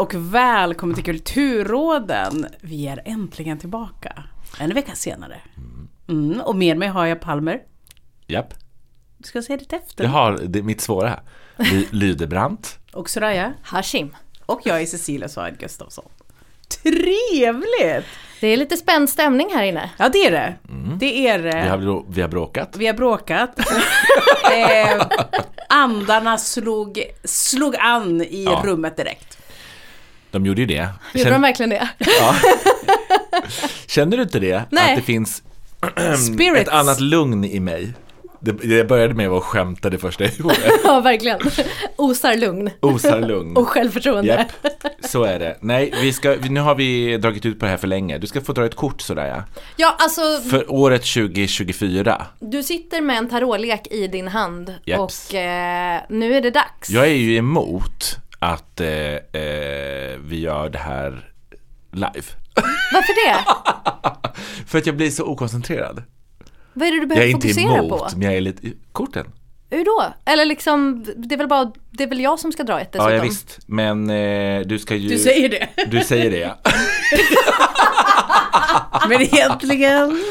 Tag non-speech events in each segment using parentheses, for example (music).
Och välkommen till Kulturråden. Vi är äntligen tillbaka. En vecka senare. Mm, och med mig har jag Palmer. Japp. Du ska säga ditt efter. Jag har det, mitt svåra här. Ly- (laughs) Lydebrant. Och Soraya. Hashim. Och jag är Cecilia Said Gustafsson. Trevligt! Det är lite spänd stämning här inne. Ja det är det. Det är det. Vi har, vi har bråkat. Vi har bråkat. (laughs) eh, andarna slog, slog an i Ja. rummet direkt. De gjorde ju det. Gjorde de Känn, verkligen det? ja. (laughs) Känner du inte det? Nej. Att det finns ett annat lugn i mig. Det, det började med att skämta det första jag gjorde. (laughs) ja, verkligen. Osar lugn Osar lugn. och självförtroende. Japp, så är det. Nej, vi ska, nu har vi dragit ut på det här för länge. Du ska få dra ett kort sådär ja. Ja, alltså För året 2024. du sitter med en tarotlek i din hand Japs. och eh, nu är det dags. Jag är ju emot att eh, eh, vi gör det här live. Varför det? (laughs) För att jag blir så okoncentrerad. Vad är det du Jag är behöver inte fokusera emot, på? men jag är lite... Korten? Hur då? Eller liksom, det är väl bara, det är väl jag som ska dra ett dessutom? Ja, ja visst. Men eh, du ska ju... Du säger det. Du säger det, ja. (laughs) Men egentligen.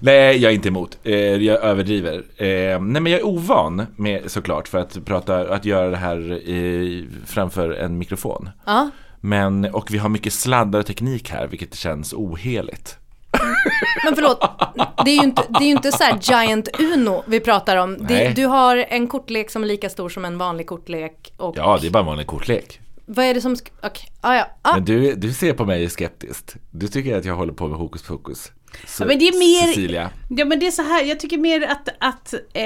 Nej, jag är inte emot. Eh, jag överdriver. Eh, nej, men jag är ovan med såklart för att prata, att göra det här i, framför en mikrofon. Ja. Men, och vi har mycket sladdar och teknik här, vilket känns oheligt. (laughs) Men förlåt, det är ju inte, det är inte så här Giant Uno vi pratar om. Det, du har en kortlek som är lika stor som en vanlig kortlek. Och Ja, det är bara en vanlig kortlek. Vad är det som, okej, ah, ja, ah, Men du, du ser på mig skeptiskt. Du tycker att jag håller på med hokus pokus. Så, Ja, men det är mer- Cecilia. Ja men det är så här, jag tycker mer att, att eh,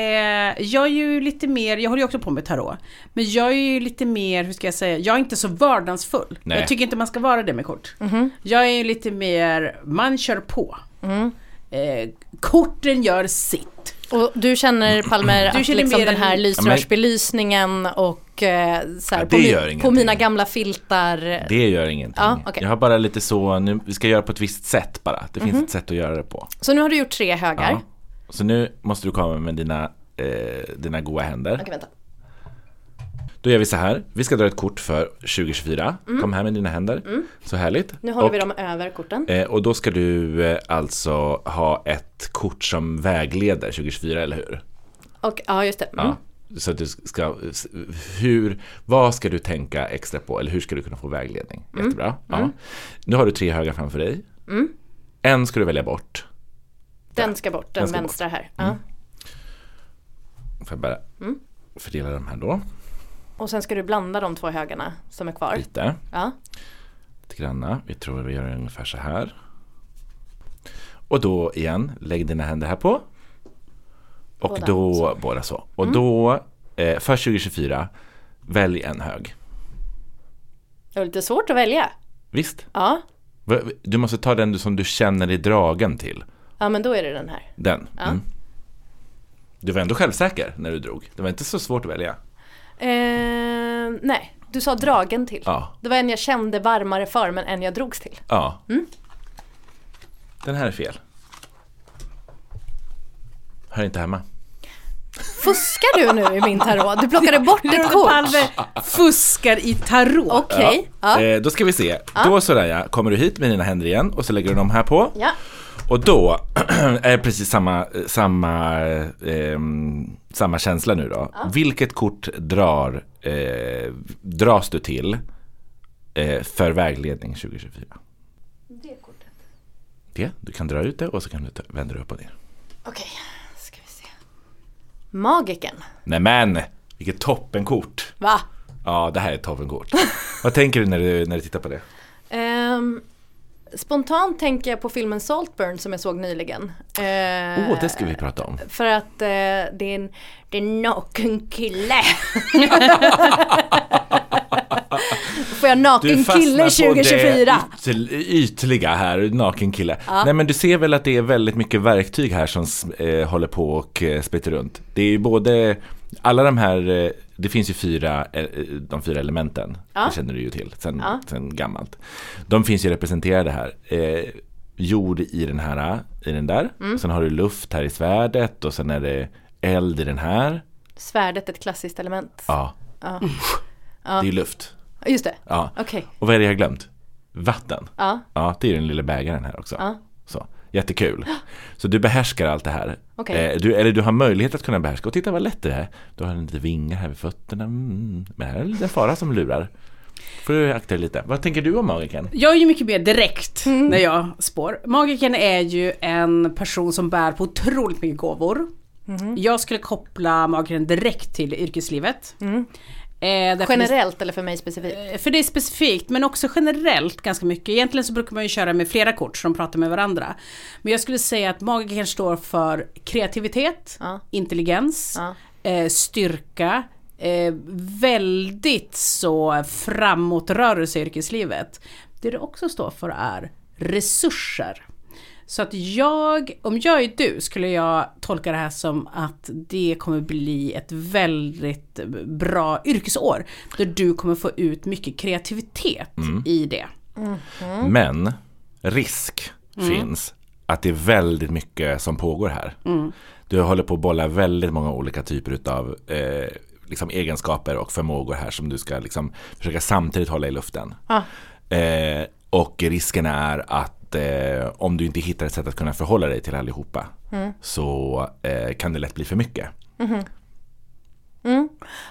jag är ju lite mer, jag håller ju också på med tarot. Men jag är ju lite mer, hur ska jag säga, jag är inte så vördnadsfull. Nej. Jag tycker inte man ska vara det med kort. Jag är ju lite mer, man kör på. Eh, korten gör sitt. och du känner Palmer Du att känner liksom den en- här lysrörsbelysningen och eh, så här, Ja, på, det mi- gör på mina gamla filtar. Det gör ingenting. Ja, okej. Jag har bara lite så, nu, vi ska göra på ett visst sätt bara. Det finns ett sätt att göra det på. Så nu har du gjort tre högar. Ja. Så nu måste du komma med dina, eh, dina goda händer. Okej, vänta. Då gör vi så här. Vi ska dra ett kort för 2024. Kom här med dina händer. Så härligt. Mm. Nu håller och, vi dem över korten. eh, och då ska du eh, alltså ha ett kort som vägleder 2024, eller hur? Och ja, just det. Mm. Ja. Så att du ska, hur, vad ska du tänka extra på? Eller hur ska du kunna få vägledning? Mm. Jättebra. Ja. Nu har du tre högar framför dig. En ska du välja bort. Den ska bort, den, Den Mm. vänstra här. Ja. Får jag bara Mm. fördela de här då. Och sen ska du blanda de två högarna som är kvar. Lite. Ja. Lite granna. Vi tror vi gör ungefär så här. Och då igen, lägg dina händer här på. Och Båda då, så. båda så. Och då, eh, för 2024, välj en hög. Det var lite svårt att välja. Visst? Ja. Du måste ta den som du känner dig dragen till. Ja, men då är det den här. Den. Mm. Du var ändå självsäker när du drog. Det var inte så svårt att välja. Eh, nej, du sa dragen till. Ja. Det var en jag kände varmare för men en jag drogs till. Ja. Mm. Den här är fel. Hör inte hemma. Fuskar du nu i min tarot? Du plockade bort ett kort. Palme fuskar i tarot. Okej. Ja. Eh, då ska vi se. Då Soraya, kommer du hit med dina händer igen och så lägger du dem här på. Ja. Och då (clears throat) är det precis samma, samma, ehm, samma känsla nu då. Vilket kort drar, eh, dras du till eh, för vägledning 2024? Det kortet. Det, du kan dra ut det och så kan du vända det upp och ner. Okej, se. Magiken. Nämen, vilket toppenkort! Va? Ja, det här är ett toppenkort. (laughs) Vad tänker du när, du när du tittar på det? Ehm, spontant tänker jag på filmen Saltburn som jag såg nyligen. Åh, Eh, oh, det ska vi prata om. För att det är en, det är en naken kille. (laughs) (laughs) Får jag naken kille 2024? det yt- ytliga här, naken kille. Nej men du ser väl att det är väldigt mycket verktyg här som eh, håller på och eh, spritter runt. Det är ju både, alla de här, eh, det finns ju fyra, eh, de fyra elementen. Ja. Det känner du ju till sen, Ja. sen gammalt. De finns ju representerade här. Eh, jord i den här, i den där. Mm. Sen har du luft här i svärdet och sen är det eld i den här. Svärdet ett klassiskt element. Ja, Ja. det är luft. Just det. Ja. Okej. Och vad är det jag har glömt? Vatten. Ja. Ja, det är den lilla bägaren här också. Ja. Så, jättekul. Så du behärskar allt det här. Okej. Eh, du, eller du har möjlighet att kunna behärska. Och titta vad lätt det är. Du har lite vingar här vid fötterna. Mm. Men här är det en fara som lurar. Får du akta dig lite. Vad tänker du om magiken? Jag är ju mycket mer direkt när jag spår. Magiken är ju en person som bär på otroligt mycket gåvor. Jag skulle koppla magiken direkt till yrkeslivet. Eh, Generellt eller för mig specifikt? det- För det är specifikt men också generellt ganska mycket. Egentligen så brukar man ju köra med flera kort som pratar med varandra. Men jag skulle säga att magiken står för kreativitet, Ja. intelligens, Ja. eh, styrka, eh, väldigt så framåtrörelse i yrkeslivet. Det det också står för är resurser. Så att jag, om jag är du, skulle jag tolka det här som att det kommer bli ett väldigt bra yrkesår. Där du kommer få ut mycket kreativitet i det. Men risk finns att det är väldigt mycket som pågår här. Du håller på att bolla väldigt många olika typer av eh, liksom egenskaper och förmågor här som du ska liksom försöka samtidigt hålla i luften. Ja. Eh, och risken är att eh, om du inte hittar ett sätt att kunna förhålla dig till allihopa så eh, kan det lätt bli för mycket.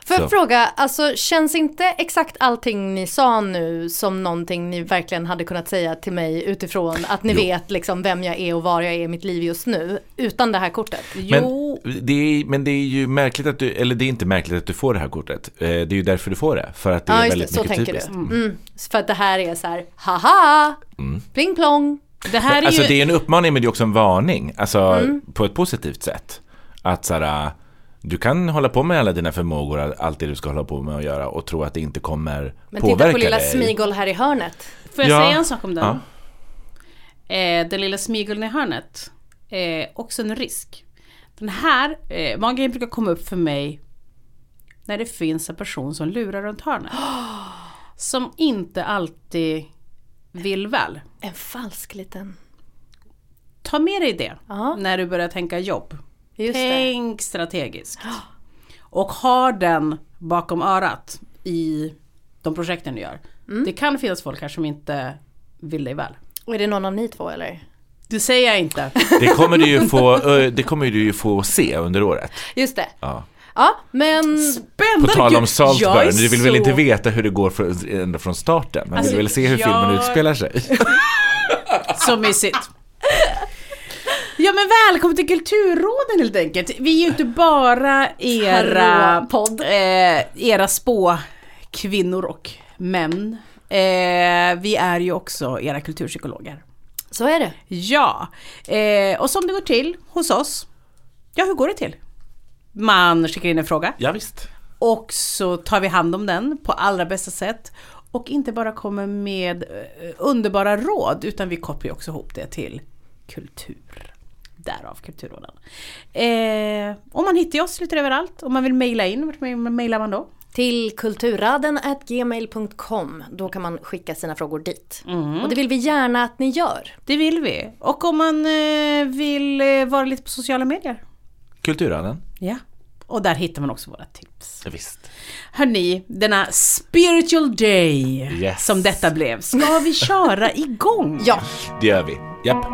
Får jag fråga, alltså känns inte exakt allting ni sa nu som någonting ni verkligen hade kunnat säga till mig utifrån att ni Jo. vet liksom vem jag är och var jag är i mitt liv just nu utan det här kortet? Men Jo, det, är, men det är ju märkligt att du, eller det är inte märkligt att du får det här kortet. Eh, det är ju därför du får det. För att det Ja är just det, väldigt så mycket tänker typiskt. du. Mm. För att det här är så här, haha, pling plong. det här är Alltså ju... det är en uppmaning men det är också en varning. Alltså Mm. på ett positivt sätt. Att så här, du kan hålla på med alla dina förmågor, allt det du ska hålla på med att göra och tro att det inte kommer Men påverka titta på lilla dig. Smigol här i hörnet. Får jag Ja. säga en sak om den? Ja. Eh, den lilla smigeln i hörnet. Eh, också en risk. Den här, eh, magen brukar komma upp för mig när det finns en person som lurar runt hörnet. (gasps) Som inte alltid vill väl. En falsk liten, Ta med dig det Ja. när du börjar tänka jobb. Just det. Tänk strategiskt. Och ha den bakom örat i de projekten du gör. Mm. Det kan finnas folk här som inte vill dig väl. Och är det någon av ni två eller? Det säger jag inte. Det kommer du ju få, det kommer du ju få se under året. Just det. Ja. Ja, men På Spännande! tal om Saltburn, du vill väl så- inte veta hur det går från, ända från starten? Man Alltså, vill väl se hur jag- filmen utspelar sig? (laughs) Så mysigt. Ja men välkommen till Kulturråden helt enkelt. Vi är ju inte bara era, Hallå-podd. eh, era spåkvinnor och män. Eh, vi är ju också era kulturpsykologer. så är det. Ja, eh, och som det går till hos oss. Ja, hur går det till? Man skickar in en fråga Ja, visst. och så tar vi hand om den på allra bästa sätt. Och inte bara kommer med eh, underbara råd utan vi kopplar också ihop det till kultur. Därav Kulturråden. Eh, och man hittar oss lite överallt. Om man vill mejla in, vart mejlar man då? Till kulturraden.gmail.com. Då kan man skicka sina frågor dit. Och det vill vi gärna att ni gör. Det vill vi. Och om man eh, vill eh, vara lite på sociala medier. Kulturraden. Ja. Och där hittar man också våra tips. Ja, visst. Hörni, denna spiritual day Yes. som detta blev. Ska vi köra igång? Ja, Det gör vi. Japp.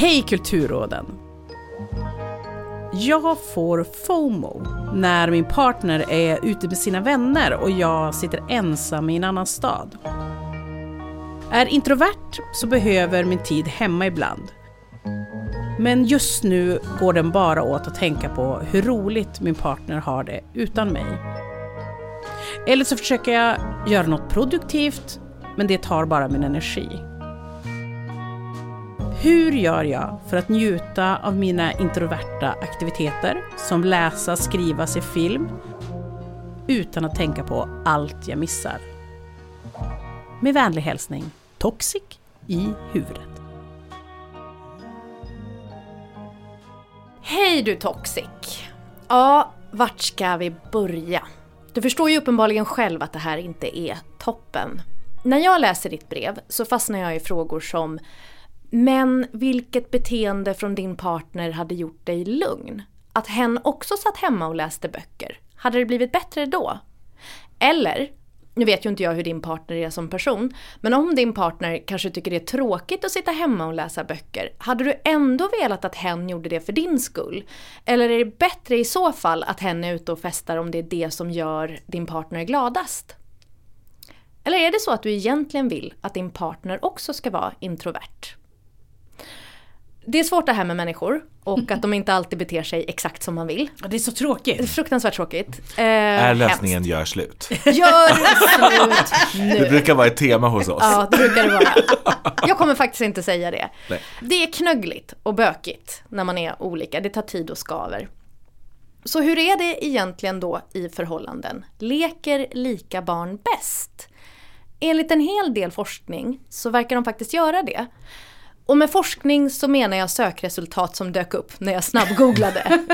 Hej Kulturråden! Jag får FOMO när min partner är ute med sina vänner och jag sitter ensam i en annan stad. Är introvert så behöver min tid hemma ibland. Men just nu går den bara åt att tänka på hur roligt min partner har det utan mig. Eller så försöker jag göra något produktivt, men det tar bara min energi. Hur gör jag för att njuta av mina introverta aktiviteter som läsa, skriva, se film utan att tänka på allt jag missar? Med vänlig hälsning Toxic i huvudet. Hej du Toxic! Ja, vart ska vi börja? Du förstår ju uppenbarligen själv att det här inte är toppen. När jag läser ditt brev så fastnar jag i frågor som men vilket beteende från din partner hade gjort dig lugn? Att hen också satt hemma och läste böcker. Hade det blivit bättre då? Eller nu vet ju inte jag hur din partner är som person, men om din partner kanske tycker det är tråkigt att sitta hemma och läsa böcker, hade du ändå velat att hen gjorde det för din skull? Eller är det bättre i så fall att hen är ute och festar om det är det som gör din partner gladast? Eller är det så att du egentligen vill att din partner också ska vara introvert? Det är svårt det här med människor och att de inte alltid beter sig exakt som man vill. Det är så Det är tråkigt. fruktansvärt tråkigt. Eh, Är lösningen hemskt. gör slut? Gör (laughs) slut Det nu! brukar vara ett tema hos oss. Ja, det brukar det vara. Jag kommer faktiskt inte säga det. Nej. Det är knöggligt och bökigt när man är olika. Det tar tid och skaver. Så hur är det egentligen då i förhållanden? Leker lika barn bäst? Enligt en hel del forskning så verkar de faktiskt göra det. Och med forskning så menar jag sökresultat som dök upp när jag snabbgooglade. (laughs)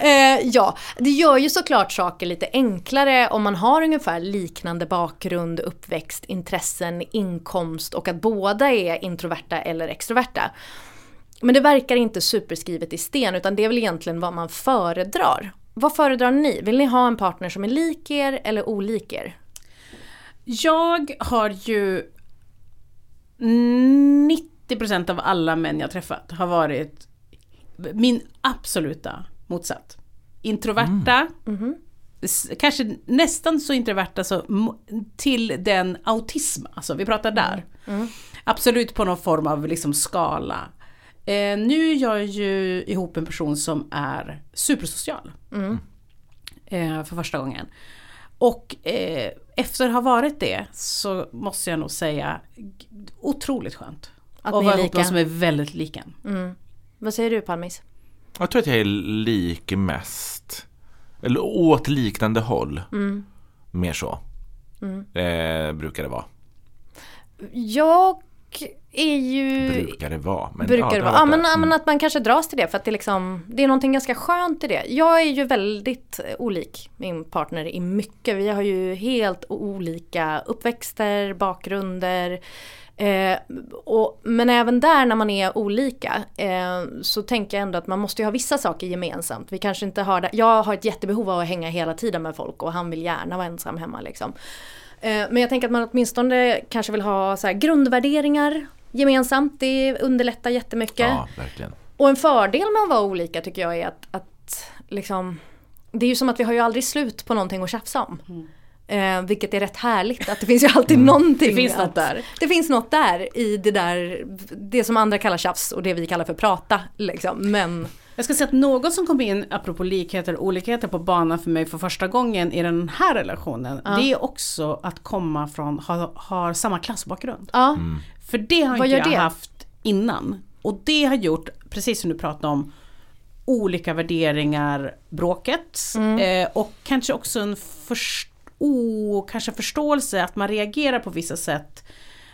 Eh, ja, det gör ju såklart saker lite enklare om man har ungefär liknande bakgrund, uppväxt, intressen, inkomst och att båda är introverta eller extroverta. Men det verkar inte superskrivet i sten utan det är väl egentligen vad man föredrar. Vad föredrar ni? Vill ni ha en partner som är lik er eller olik er? Jag har ju 90% av alla män jag träffat har varit min absoluta motsats. Introverta, s- kanske nästan så introverta så till den autism, alltså vi pratar där. Absolut på någon form av liksom skala. Eh, nu är jag ju ihop en person som är supersocial. Eh, för första gången. Och eh, efter att ha varit det så måste jag nog säga otroligt skönt. Att och ni är vara ihop med lika. någon som är väldigt lika. Vad säger du Palmis? Jag tror att jag är lik mest. Eller åt liknande håll. Mer så. Eh, brukar det vara. Jag är ju... Brukar det vara. Men, brukar det har vara. Ja, men, ja, men Mm. att man kanske dras till det för att det, liksom, det är någonting ganska skönt i det. Jag är ju väldigt eh, olik min partner i mycket. Vi har ju helt olika uppväxter, bakgrunder. Eh, och, men även där när man är olika eh, så tänker jag ändå att man måste ju ha vissa saker gemensamt. Vi kanske inte har det. Jag har ett jättebehov av att hänga hela tiden med folk och han vill gärna vara ensam hemma liksom. Eh, Men jag tänker att man åtminstone kanske vill ha så här grundvärderingar gemensamt. Det underlättar jättemycket. Ja, verkligen. Och en fördel med att vara olika tycker jag är att, att liksom, det är ju som att vi har ju aldrig slut på någonting att tjafsa om. Eh, vilket är rätt härligt, att det finns ju alltid någonting. Det finns att, något där. Det finns något där i det där, det som andra kallar tjafs och det vi kallar för prata. Liksom. Men Jag ska säga att något som kom in, apropå likheter och olikheter på banan för mig för första gången i den här relationen, det är också att komma från, ha, har samma klassbakgrund. ja, För det har Vad inte jag det? haft innan. Och det har gjort, precis som du pratade om, olika värderingar, bråket. Mm. Eh, och kanske också en först, oh, kanske förståelse att man reagerar på vissa sätt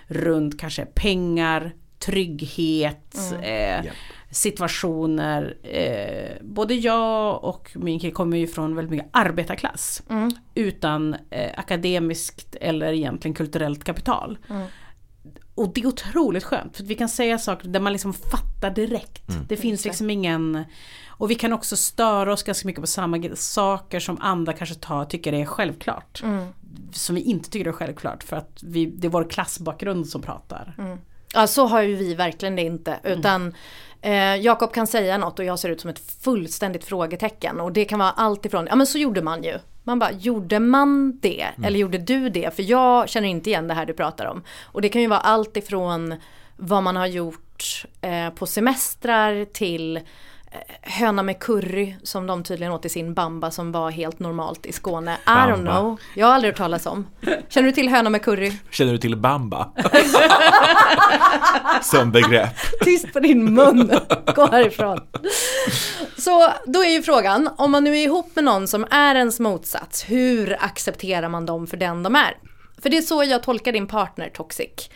runt kanske pengar, trygghet, Mm. eh, Japp. Situationer. Eh, både jag och min kille kommer ju från väldigt mycket arbetarklass. Mm. Utan eh, akademiskt eller egentligen kulturellt kapital. Mm. Och det är otroligt skönt för att vi kan säga saker där man liksom fattar direkt. Det finns liksom ingen... Och vi kan också störa oss ganska mycket på samma saker som andra kanske tar, tycker är självklart. Mm. Som vi inte tycker är självklart för att vi, det är vår klassbakgrund som pratar. Ja, så har ju vi verkligen det inte. Utan eh, Jakob kan säga något och jag ser ut som ett fullständigt frågetecken. Och det kan vara allt ifrån, ja men så gjorde man ju. Man bara, gjorde man det? Eller gjorde du det? För jag känner inte igen det här du pratar om. Och det kan ju vara allt ifrån vad man har gjort eh, på semestrar till höna med curry som de tydligen åt i sin bamba som var helt normalt i Skåne. I don't know. Jag har aldrig hört talas om. Känner du till höna med curry? Känner du till bamba? (laughs) Som begrepp. Tyst på din mun, gå härifrån. Så då är ju frågan, om man nu är ihop med någon som är ens motsats, hur accepterar man dem för den de är? För det är så jag tolkar din partner Toxic.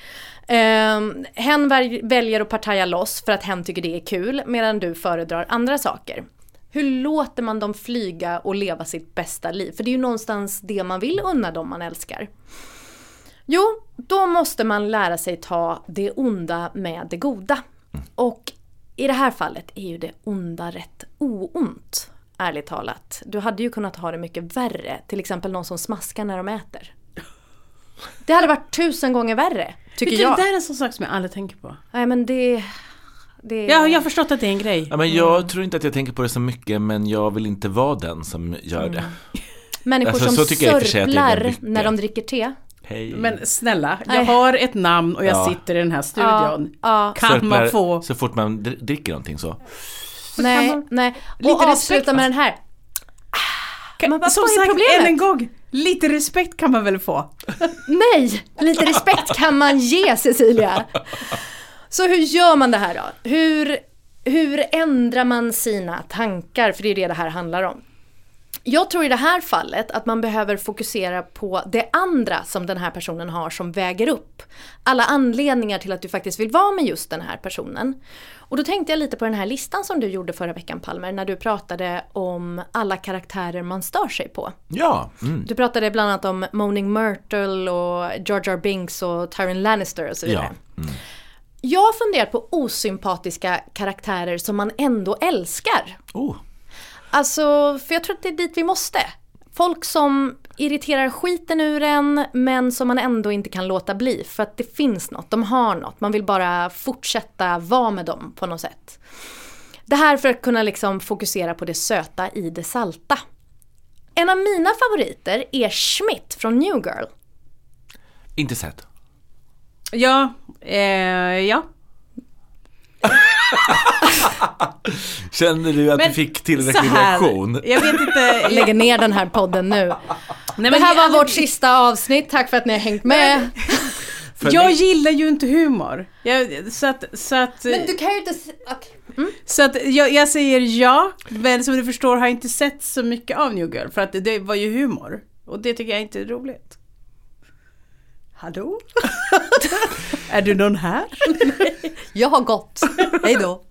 Ehm, hen väljer att partaja loss för att hen tycker det är kul medan du föredrar andra saker. Hur låter man dem flyga och leva sitt bästa liv? För det är ju någonstans det man vill unna dem man älskar. Jo, då måste man lära sig ta det onda med det goda. Och i det här fallet är ju det onda rätt oont, ärligt talat. Du hade ju kunnat ha det mycket värre, till exempel någon som smaskar när de äter. Det hade varit tusen gånger värre, tycker du, jag. Det där är en sån sak som jag aldrig tänker på. Nej men det... det Ja, jag har förstått att det är en grej. Ja, men jag tror inte att jag tänker på det så mycket men jag vill inte vara den som gör det. Människor Alltså, så som sörplar när de dricker te. Hej. Men snälla, jag Nej. har ett namn och jag Ja. sitter i den här studion. Ja, Kan Sörplar man få... Så fort man dr- dricker någonting så. nej, man- nej. Lite Och avsluta med den här. Men vad som fan är sagt, problemet? än en gång, lite respekt kan man väl få? Nej, lite respekt kan man ge Cecilia. Så hur gör man det här då? Hur, hur ändrar man sina tankar? För det är det det här handlar om. Jag tror i det här fallet att man behöver fokusera på det andra som den här personen har som väger upp. Alla anledningar till att du faktiskt vill vara med just den här personen. Och då tänkte jag lite på den här listan som du gjorde förra veckan Palmer, när du pratade om alla karaktärer man stör sig på. Ja, mm. Du pratade bland annat om Moaning Myrtle och George R. Binks och Tyrion Lannister och så vidare. ja. Mm. Jag har funderat på osympatiska karaktärer som man ändå älskar. Oh. Alltså, för jag tror att det är dit vi måste. Folk som irriterar skiten ur en men som man ändå inte kan låta bli för att det finns något, de har något, man vill bara fortsätta vara med dem på något sätt. Det här för att kunna liksom fokusera på det söta i det salta. En av mina favoriter är Schmidt från New Girl. Inte sett. Ja, eh, ja. (laughs) Känner du att Men du fick tillräcklig här, reaktion? jag vet inte. (laughs) Lägger ner den här podden nu. Nej, Det här var jag- vårt sista avsnitt, tack för att ni har hängt med. (laughs) För Jag gillar ju inte humor. Jag, så att, så att, Men du kan ju inte... s- okej. så att jag, jag säger ja, men som du förstår har jag inte sett så mycket av New Girl för att det, det var ju humor. Och det tycker jag inte är roligt. Hallå? (laughs) är du någon här? (laughs) Jag har gått. Hej då.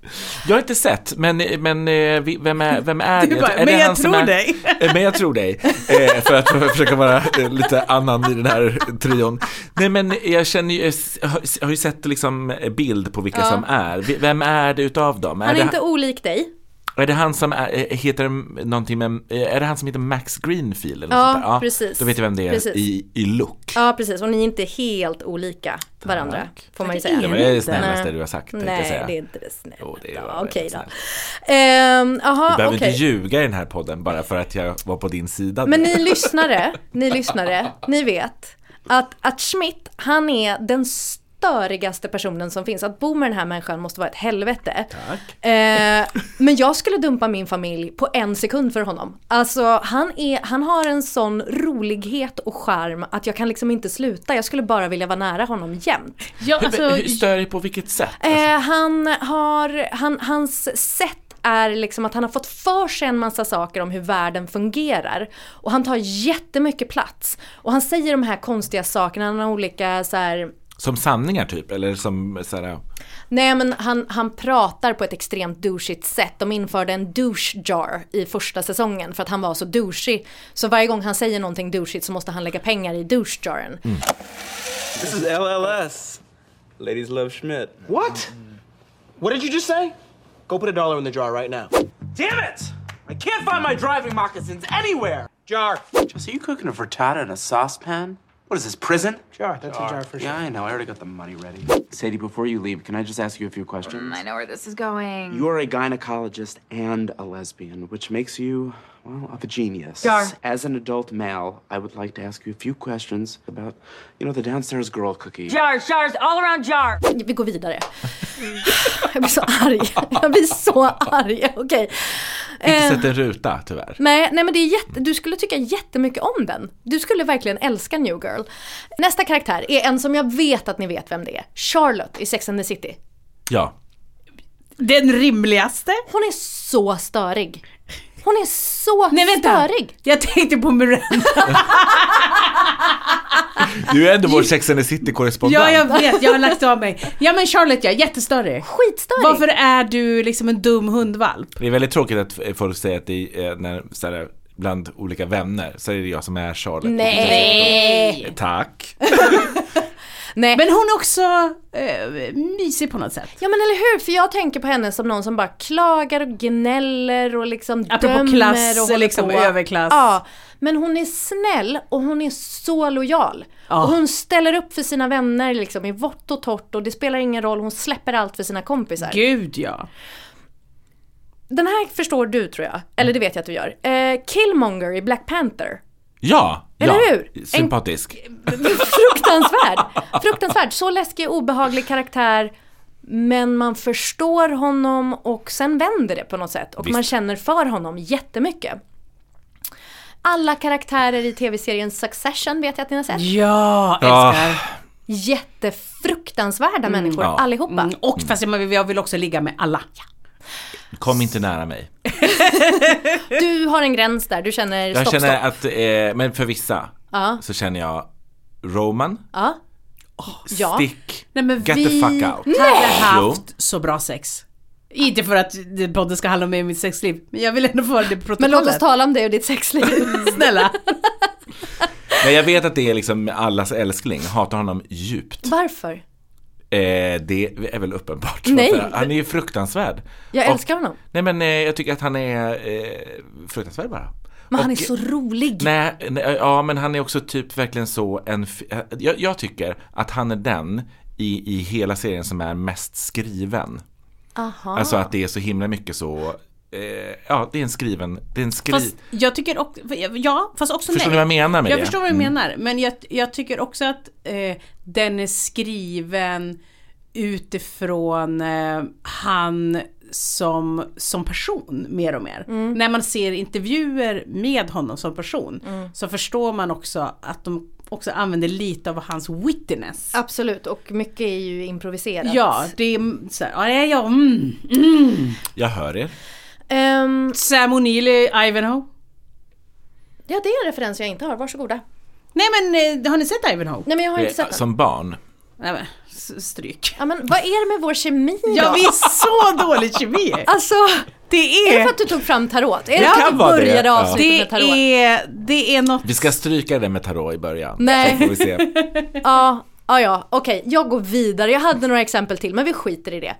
Jag har inte sett, men, men eh, vem är, vem är det? bara, är men det jag tror är, dig. (laughs) Eh, Men jag tror dig. Eh, för att försöka vara lite annan i den här trion. Nej men jag känner ju, jag har- ju sett liksom bild på vilka Ja. som är. Vem är det utav dem? Han är det, inte olik dig. Är det han som är, eh, heter någonting med, eh, är det han som heter Max Greenfield? Eller Ja, något sånt där? precis. Då vet jag vem det är Precis. i, i look. Ja, precis. Och ni är inte helt olika varandra, Tack. får man ju säga. Det är det snällaste du har sagt, Nej, säga. det är inte det snällt. Jo, det Ja, Okej då. Ehm, Jaha, Du behöver okej. inte ljuga i den här podden bara för att jag var på din sida. Men ni lyssnare, (laughs) ni lyssnare, ni vet att, att Schmidt, han är den störigaste personen som finns. Att bo med den här människan måste vara ett helvete. Tack. Eh, men jag skulle dumpa min familj på en sekund för honom. Alltså han, är, han har en sån rolighet och charm att jag kan liksom inte sluta. Jag skulle bara vilja vara nära honom jämt. Ja, alltså, hur, hur stör dig på vilket sätt? Eh, han har, han, hans sätt är liksom att han har fått för sig en massa saker om hur världen fungerar. Och han tar jättemycket plats. Och han säger de här konstiga sakerna, han har olika så här Som sanningar typ? Eller som såhär, Nej men han, han pratar på ett extremt douchigt sätt. De införde en douche jar i första säsongen för att han var så douchig. Så varje gång han säger någonting douchigt så måste han lägga pengar i douche-jaren. This is LLS. Ladies love Schmidt. What? What did you just say? Go put a dollar in the jar right now. Damn it! I can't find my driving moccasins anywhere! Jar. Jesse, are you cooking a frittata in a saucepan? What is this, prison? Jar. That's a jar for sure. Yeah, I know. I already got the money ready. Sadie, before you leave, can I just ask you a few questions? Mm, I know where this is going. You are a gynecologist and a lesbian, which makes you, well, of a genius. Jar. As an adult male, I would like to ask you a few questions about, you know, the downstairs girl cookie. Jars, jars, all around jar. Vi går vidare. (laughs) Jag blir så arg. Jag blir så arg. Okej. inte Eh, sett en ruta tyvärr. Nej, nej men det är jätte, du skulle tycka jättemycket om den. Du skulle verkligen älska New Girl. Nästa karaktär är en som jag vet att ni vet vem det är. Charlotte i Sex and the City. Ja. den rimligaste? Hon är så störig. Hon är så Nej vänta, störig. jag tänkte på Miranda. Du är ändå vår Sex and the City-korrespondent. Ja, jag vet, jag har lagt av mig. Ja men Charlotte ja, jättestörig. Skitstörig! Varför är du liksom en dum hundvalp? Det är väldigt tråkigt att folk säger att det är när, så här, bland olika vänner så är det jag som är Charlotte. Nej! Tack. (laughs) Nej. Men hon är också eh, mysig på något sätt. Ja men eller hur, för jag tänker på henne som någon som bara klagar och gnäller och liksom Apropå dömer klass, och liksom, på. överklass. Ja, men hon är snäll och hon är så lojal. Ja. Och hon ställer upp för sina vänner liksom i vått och torrt och det spelar ingen roll, hon släpper allt för sina kompisar. Gud ja. Den här förstår du tror jag, eller det vet jag att du gör. Eh, Killmonger i Black Panther. Ja, Eller ja. hur? En- Sympatisk. (laughs) Fruktansvärd! Fruktansvärd, så läskig, obehaglig karaktär. Men man förstår honom och sen vänder det på något sätt. Och Visst. man känner för honom jättemycket. Alla karaktärer i tv-serien Succession vet jag att ni har sett. Ja, Ja. älskar. Jättefruktansvärda människor Ja. allihopa. Mm, och fast jag vill- jag vill också ligga med alla. Kom inte nära mig. (laughs) Du har en gräns där, du känner Jag stopp, känner stopp. att, eh, men för vissa Ja. så känner jag Roman, Ja. ja. Stick, Nej men Get vi the fuck out. hade Jo. haft så bra sex. Inte för att podden ska handla om mig och mitt sexliv, men jag vill ändå få det protokollet. Men låt oss tala om dig och ditt sexliv. (laughs) Snälla. Men jag vet att det är liksom allas älskling, hatar honom djupt. Varför? Eh, det är väl uppenbart. Nej. Han är ju fruktansvärd. Jag Och- älskar honom. Nej men eh, jag tycker att han är eh, fruktansvärd bara. Men han är Och- så rolig. Nej, nej, ja men han är också typ verkligen så en, eh, jag, jag tycker att han är den i, i hela serien som är mest skriven. Aha. Alltså att det är så himla mycket så, ja det är en skriven, det är en skri... Fast jag tycker också, ja fast också Förstår nej. ni vad jag menar med jag det? förstår vad du Mm. menar, men jag, jag tycker också att eh, den är skriven utifrån eh, han som, som person mer och mer. Mm. När man ser intervjuer med honom som person Mm. så förstår man också att de också använder lite av hans wittiness. Absolut, och mycket är ju improviserat. Ja, det är så här, ja, jag, mm, mm. Jag hör er. Ehm, Sam O'Neill i Ivanhoe. ja, det är en referens jag inte har, varsågoda. Nej men eh, har ni sett Ivanhoe? Nej men jag har inte Eh, sett den. Som barn. Nej men, stryk. Ja, men vad är det med vår kemi då? Ja vi är så (laughs) dålig kemi! Alltså, Det är det är, för att du tog fram tarot? Är det Det för att kan du vara det, började ja. med det tarot? är, det är något... Vi ska stryka det med tarot i början. Nej. Så får vi se. (laughs) Ja, ja, ja, okej, jag går vidare. Jag hade några exempel till, men vi skiter i det.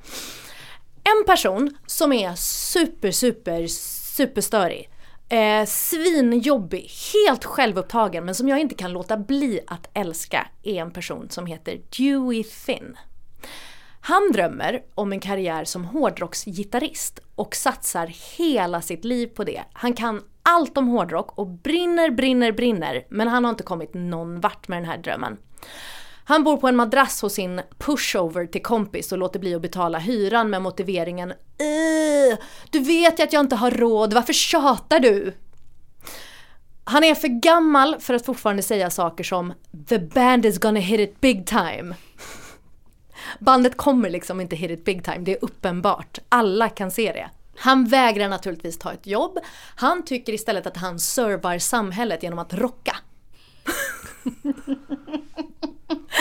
En person som är super, super, superstörig. Eh, svinjobbig, helt självupptagen, men som jag inte kan låta bli att älska är en person som heter Dewey Finn. Han drömmer om en karriär som hårdrocksgitarrist och satsar hela sitt liv på det. Han kan allt om hårdrock och brinner, brinner, brinner, men han har inte kommit någon vart med den här drömmen. Han bor på en madrass hos sin pushover till kompis och låter bli att betala hyran med motiveringen Du vet ju att jag inte har råd, varför tjatar du? Han är för gammal för att fortfarande säga saker som “The band is gonna hit it big time” Bandet kommer liksom inte hit it big time, det är uppenbart. Alla kan se det. Han vägrar naturligtvis ta ett jobb. Han tycker istället att han servar samhället genom att rocka. (laughs)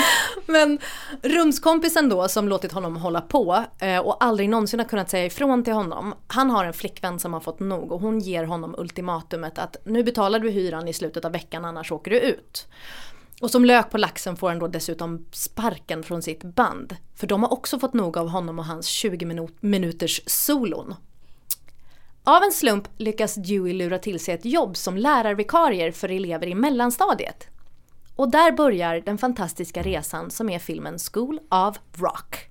(laughs) Men rumskompisen då som låtit honom hålla på eh, och aldrig någonsin har kunnat säga ifrån till honom. Han har en flickvän som har fått nog och hon ger honom ultimatumet att nu betalar du hyran i slutet av veckan annars åker du ut. Och som lök på laxen får han då dessutom sparken från sitt band. För de har också fått nog av honom och hans 20 minuters solon. Av en slump lyckas Dewey lura till sig ett jobb som lärarvikarier för elever i mellanstadiet. Och där börjar den fantastiska resan som är filmen School of Rock.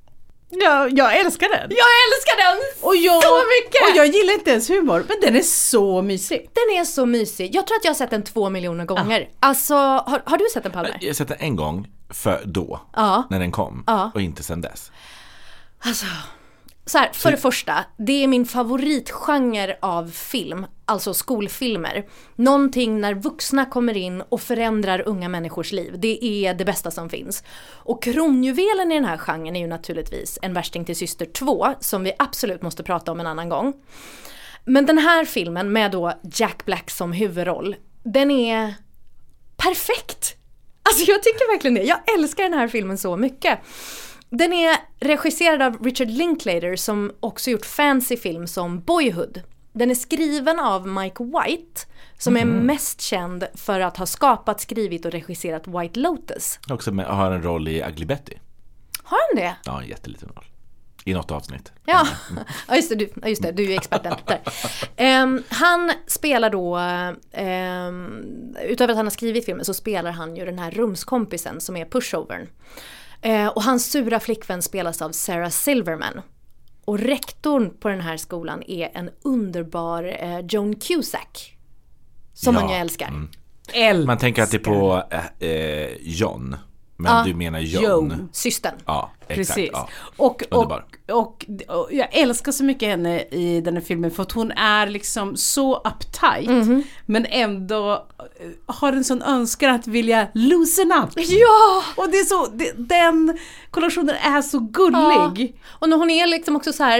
Ja, jag älskar den! Jag älskar den Och jag, så mycket! och jag gillar inte ens humor, men den är så mysig. Den är så mysig. Jag tror att jag har sett den två miljoner gånger. Alltså, har, har du sett den Palme? Jag har sett den en gång för då, Ja. när den kom. Ja. Och inte sen dess. Alltså, så här, för det första, det är min favoritgenre av film, alltså skolfilmer. Någonting när vuxna kommer in och förändrar unga människors liv. Det är det bästa som finns. Och kronjuvelen i den här genren är ju naturligtvis En värsting till syster 2, som vi absolut måste prata om en annan gång. Men den här filmen med då Jack Black som huvudroll, den är perfekt. Alltså jag tycker verkligen det. Jag älskar den här filmen så mycket. Den är regisserad av Richard Linklater som också gjort fancy film som Boyhood. Den är skriven av Mike White som är mest känd för att ha skapat, skrivit och regisserat White Lotus. Också med, har en roll i Ugly Betty. Har han det? Ja, en jätteliten roll. I något avsnitt. Ja, (laughs) ja just, det, du, just det, du är ju experten. Ehm, han spelar då, um, utöver att han har skrivit filmen så spelar han ju den här rumskompisen som är pushovern. Eh, och hans sura flickvän spelas av Sarah Silverman. Och rektorn på den här skolan är en underbar eh, Joan Cusack. Som man ju Ja, älskar. Älskar. Man tänker alltid på eh, eh, John. Men du menar John. Joan. Systern. Ja, exakt. Precis. Ja. Och, och, och, och jag älskar så mycket henne i den här filmen för att hon är liksom så uptight Mhm. men ändå eh, har en sån önskan att vilja loosen up. Ja! Och det är så, det, den kollationen är så gullig. Och när hon är liksom också så här: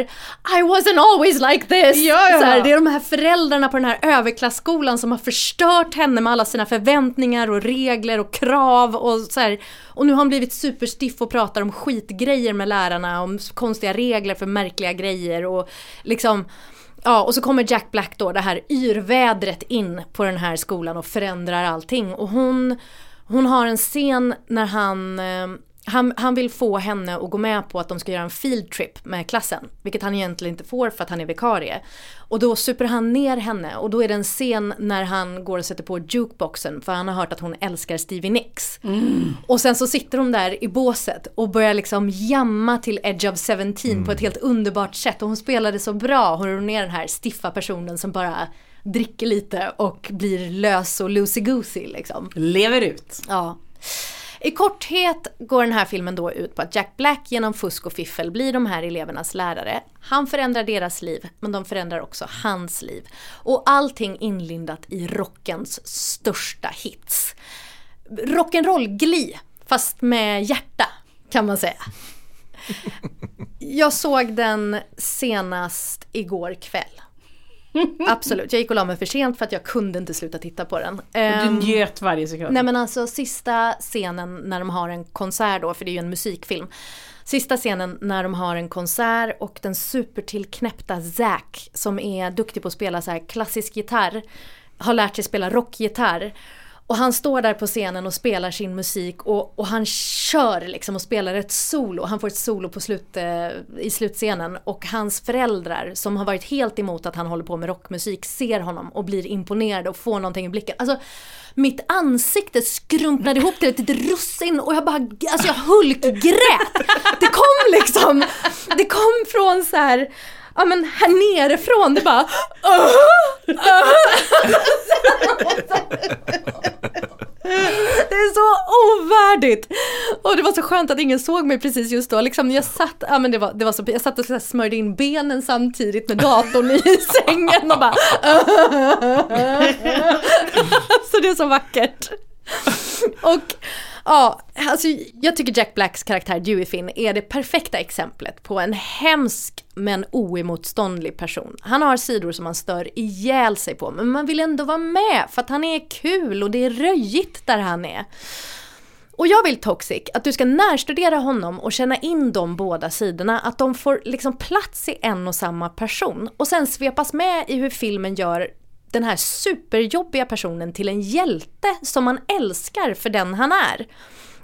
I wasn't always like this. Ja, ja. Så här, det är de här föräldrarna på den här överklassskolan som har förstört henne med alla sina förväntningar och regler och krav och så här. Och nu har hon blivit superstiff och pratar om skitgrejer med lärarna, om konstiga regler för märkliga grejer och liksom Ja, och så kommer Jack Black då, det här yrvädret in på den här skolan och förändrar allting. Och hon, hon har en scen när han, eh, han, han vill få henne att gå med på att de ska göra en field trip med klassen. Vilket han egentligen inte får för att han är vikarie. Och då super han ner henne och då är det en scen när han går och sätter på jukeboxen för han har hört att hon älskar Stevie Nicks. Och sen så sitter de där i båset och börjar liksom jamma till Edge of 17 på ett helt underbart sätt. Och hon spelade så bra, hon är den här stiffa personen som bara dricker lite och blir lös och loosey-goosey liksom. Lever ut. Ja. I korthet går den här filmen då ut på att Jack Black genom fusk och fiffel blir de här elevernas lärare. Han förändrar deras liv, men de förändrar också hans liv. Och allting inlindat i rockens största hits. Rock'n'roll-gli, fast med hjärta, kan man säga. (laughs) Jag såg den senast igår kväll. (laughs) Absolut, jag gick och la mig för sent för att jag kunde inte sluta titta på den. Du Ehm, njöt varje sekund. Nej men alltså sista scenen när de har en konsert då, för det är ju en musikfilm. Sista scenen när de har en konsert och den supertillknäppta Zack som är duktig på att spela så här klassisk gitarr har lärt sig spela rockgitarr. Och han står där på scenen och spelar sin musik och, och han kör liksom och spelar ett solo. Han får ett solo på slut, eh, i slutscenen och hans föräldrar som har varit helt emot att han håller på med rockmusik ser honom och blir imponerade och får någonting i blicken. Alltså mitt ansikte skrumpnade ihop till ett litet russin och jag bara, alltså jag (laughs) hulkgrät. Det kom liksom, det kom från så här, ja men här nerifrån, det bara Det är så ovärdigt! Och det var så skönt att ingen såg mig precis just då. Liksom jag satt, ja, men det var, det var så, jag satt och så här smörjde in benen samtidigt med datorn i sängen och bara Så det är så vackert. (laughs) Och ja, alltså jag tycker Jack Blacks karaktär Dewey Finn är det perfekta exemplet på en hemsk men oemotståndlig person. Han har sidor som man stör ihjäl sig på, men man vill ändå vara med för att han är kul och det är röjigt där han är. Och jag vill Toxic att du ska närstudera honom och känna in de båda sidorna, att de får liksom plats i en och samma person och sen svepas med i hur filmen gör den här superjobbiga personen till en hjälte som man älskar för den han är.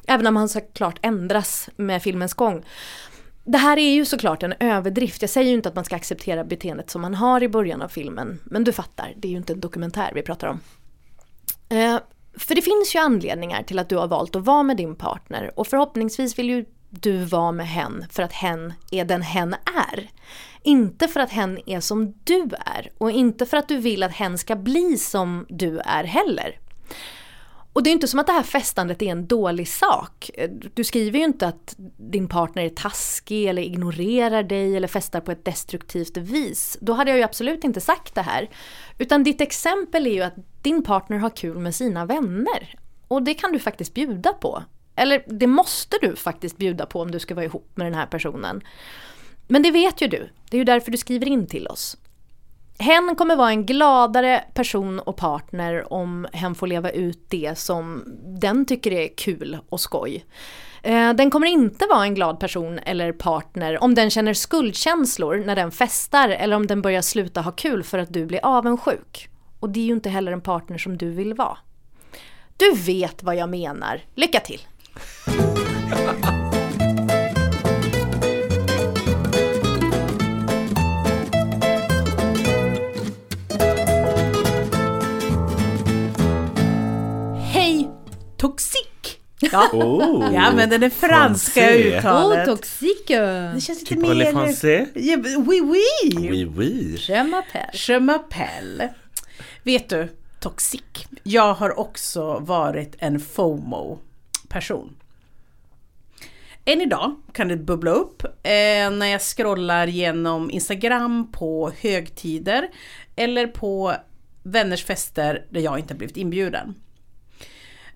Även om han såklart ändras med filmens gång. Det här är ju såklart en överdrift. Jag säger ju inte att man ska acceptera beteendet som man har i början av filmen. Men du fattar, det är ju inte en dokumentär vi pratar om. Eh, för det finns ju anledningar till att du har valt att vara med din partner och förhoppningsvis vill ju du var med hen för att hen är den hen är. Inte för att hen är som du är och inte för att du vill att hen ska bli som du är heller. Och det är inte som att det här festandet är en dålig sak. Du skriver ju inte att din partner är taskig eller ignorerar dig eller festar på ett destruktivt vis. Då hade jag ju absolut inte sagt det här. Utan ditt exempel är ju att din partner har kul med sina vänner. Och det kan du faktiskt bjuda på. Eller det måste du faktiskt bjuda på om du ska vara ihop med den här personen. Men det vet ju du. Det är ju därför du skriver in till oss. hen kommer vara en gladare person och partner om hen får leva ut det som den tycker är kul och skoj. Eh, den kommer inte vara en glad person eller partner om den känner skuldkänslor när den festar eller om den börjar sluta ha kul för att du blir avundsjuk. Och det är ju inte heller en partner som du vill vara. Du vet vad jag menar. Lycka till! Hej Toxic! Ja, (laughs) Oh, jag använder det franska Français. uttalet. toxique! det känns lite Tu mer... français? Ja, oui, oui! Oui, oui. Je m'appelle. Je m'appelle. Vet du, Toxic. Jag har också varit en person. Än idag kan det bubbla upp eh, när jag scrollar genom Instagram på högtider eller på vänners fester där jag inte blivit inbjuden.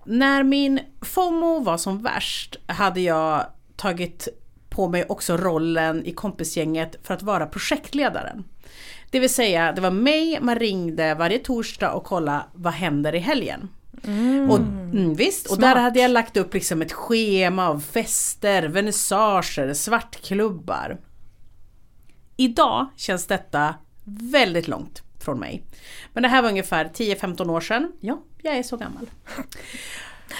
När min FOMO var som värst hade jag tagit på mig också rollen i kompisgänget för att vara projektledaren. Det vill säga, det var mig man ringde varje torsdag och kolla vad händer i helgen. Och, mm, visst, och där hade jag lagt upp liksom ett schema av fester, vernissager, svartklubbar. Idag känns detta väldigt långt från mig. Men det här var ungefär 10-15 år sedan. Ja, jag är så gammal. (laughs)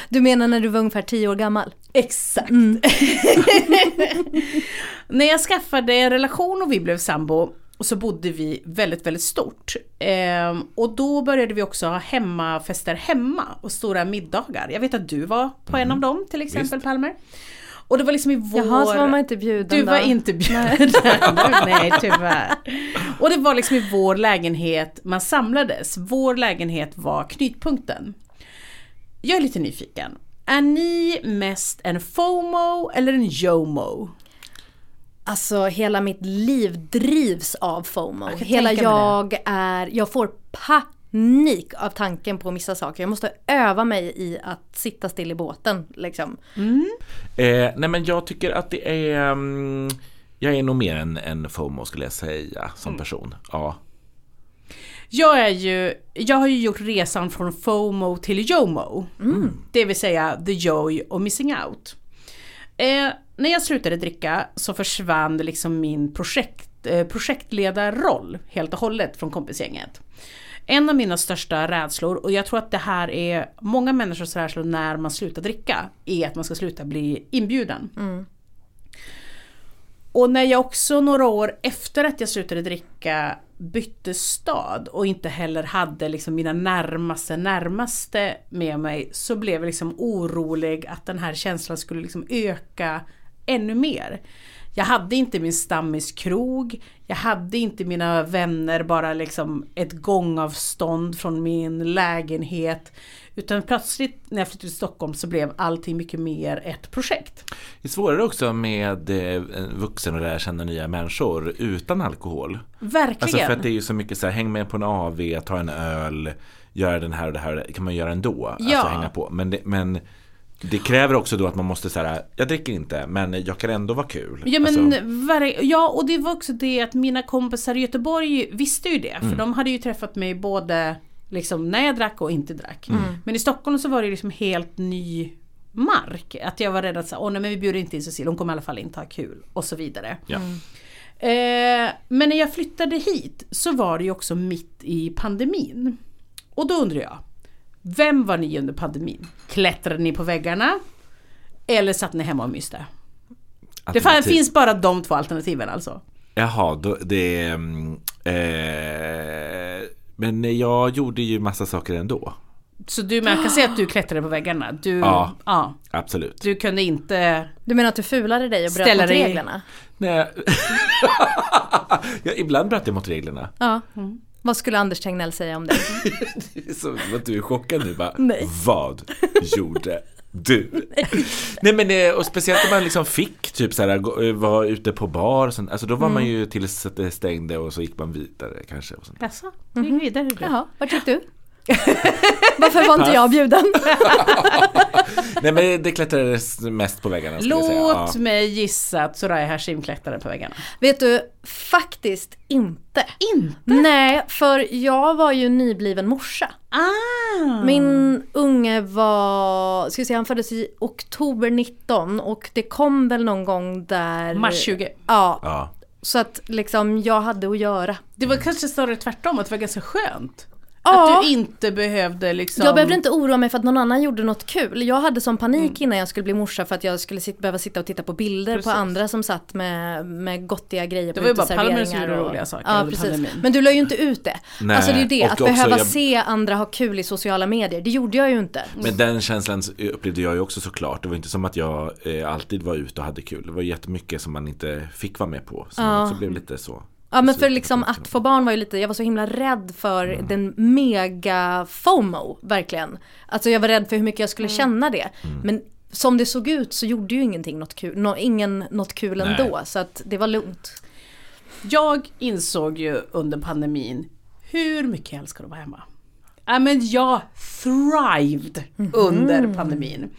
Du menar när du var ungefär 10 år gammal? Exakt. (laughs) När jag skaffade en relation och vi blev sambo så bodde vi väldigt, väldigt stort. Ehm, och då började vi också ha hemmafester hemma och stora middagar. Jag vet att du var på en av dem till exempel Visst. Palmer. Och det var liksom i vår... Jaha, så var man inte bjuden Du då? var inte bjuden. (laughs) Nej, tyvärr. Och det var liksom i vår lägenhet man samlades. Vår lägenhet var knutpunkten. Jag är lite nyfiken. Är ni mest en FOMO eller en JOMO? Alltså hela mitt liv drivs av FOMO. Jag Hela jag är, jag får panik av tanken på att missa saker. Jag måste öva mig i att sitta still i båten liksom. Eh, nej men jag tycker att det är mm, Jag är nog mer en, en FOMO skulle jag säga som person. Ja. Jag är ju, jag har ju gjort resan från FOMO till JOMO. Det vill säga the joy of missing out. Eh, när jag slutade dricka så försvann liksom min projekt, eh, projektledarroll helt och hållet från kompisgänget. En av mina största rädslor, och jag tror att det här är många människors rädslor när man slutar dricka, är att man ska sluta bli inbjuden. Och när jag också några år efter att jag slutade dricka bytte stad och inte heller hade liksom mina närmaste närmaste med mig så blev jag liksom orolig att den här känslan skulle liksom öka ännu mer. Jag hade inte min stammiskrog, jag hade inte mina vänner bara liksom ett gångavstånd från min lägenhet. Utan plötsligt när jag flyttade till Stockholm så blev allting mycket mer ett projekt. Det är svårare också med eh, en vuxen och lära känna nya människor utan alkohol. Verkligen. Alltså för att det är ju så mycket så här, häng med på en AV, ta en öl, göra den här och det här, kan man göra ändå. Ja. Alltså hänga på. Men det, men det kräver också då att man måste säga, jag dricker inte, men jag kan ändå vara kul. Ja, men, Alltså, ja och det var också det att mina kompisar i Göteborg visste ju det. För de hade ju träffat mig både liksom, när jag drack och inte drack. Men i Stockholm så var det liksom helt ny mark. Att jag var rädd att säga, åh nej men vi bjuder inte in Cecilia, hon kommer i alla fall inte ha kul. Och så vidare. ja. Eh, men när jag flyttade hit så var det ju också mitt i pandemin. Och då undrar jag, vem var ni under pandemin? Klättrade ni på väggarna? Eller satt ni hemma och myste? Det finns bara de två alternativen alltså. Jaha, då, det är... mm, Eh, men jag gjorde ju massa saker ändå. Så du, man kan säga att du klättrade på väggarna. Du, Ja. ja, Absolut. du kunde inte... Du menar att du fulade dig och bröt mot reglerna? Nej. (laughs) ja, ibland bröt jag mot reglerna. Ja. Vad skulle Anders Tegnell säga om det? (laughs) Det är Så att du är chockad nu bara. Nej. Vad gjorde du? (laughs) Nej men eh, och speciellt om man liksom fick typ så här eh, vara ute på bar. och sånt. Alltså då var man ju tills det stängde och så gick man vidare kanske. Och sånt. Jaså, du gick vidare du. Jaha, vart gick du? (laughs) Varför var inte jag bjuden? (laughs) Nej men det klättrades mest på väggarna jag säga. Låt Ja. mig gissa att Soraya Hashim klättrade på väggarna. Vet du, faktiskt inte. Inte? Nej, för jag var ju nybliven morsa. Ah! Min unge var, ska vi se, han föddes i oktober 19 och det kom väl någon gång där... Mars 20. Ja, Ja. så att liksom jag hade att göra. Det var kanske snarare tvärtom, att det var ganska skönt. Ja. Att du inte behövde liksom... Jag behövde inte oroa mig för att någon annan gjorde något kul. Jag hade sån panik innan jag skulle bli morsa för att jag skulle sit, behöva sitta och titta på bilder Precis. på andra som satt med, med gottiga grejer Det på var ju bara uteserveringar som och- roliga saker Ja, precis. pandemin. Men du la ju inte ut det. Nej, Alltså det är ju det, och att också behöva jag- se andra ha kul i sociala medier. Det gjorde jag ju inte. Men den känslan upplevde jag ju också såklart. Det var inte som att jag eh, alltid var ute och hade kul. Det var jättemycket som man inte fick vara med på. Som man också blev lite så. Ja men för liksom att få barn var ju lite, jag var så himla rädd för Mm. den mega FOMO, verkligen. Alltså jag var rädd för hur mycket jag skulle känna det. Mm. Men som det såg ut så gjorde ju ingenting något kul, nå, ingen något kul Nej. ändå. Så att det var lugnt. Jag insåg ju under pandemin hur mycket jag älskar att vara hemma. Ja, men jag thrived under pandemin.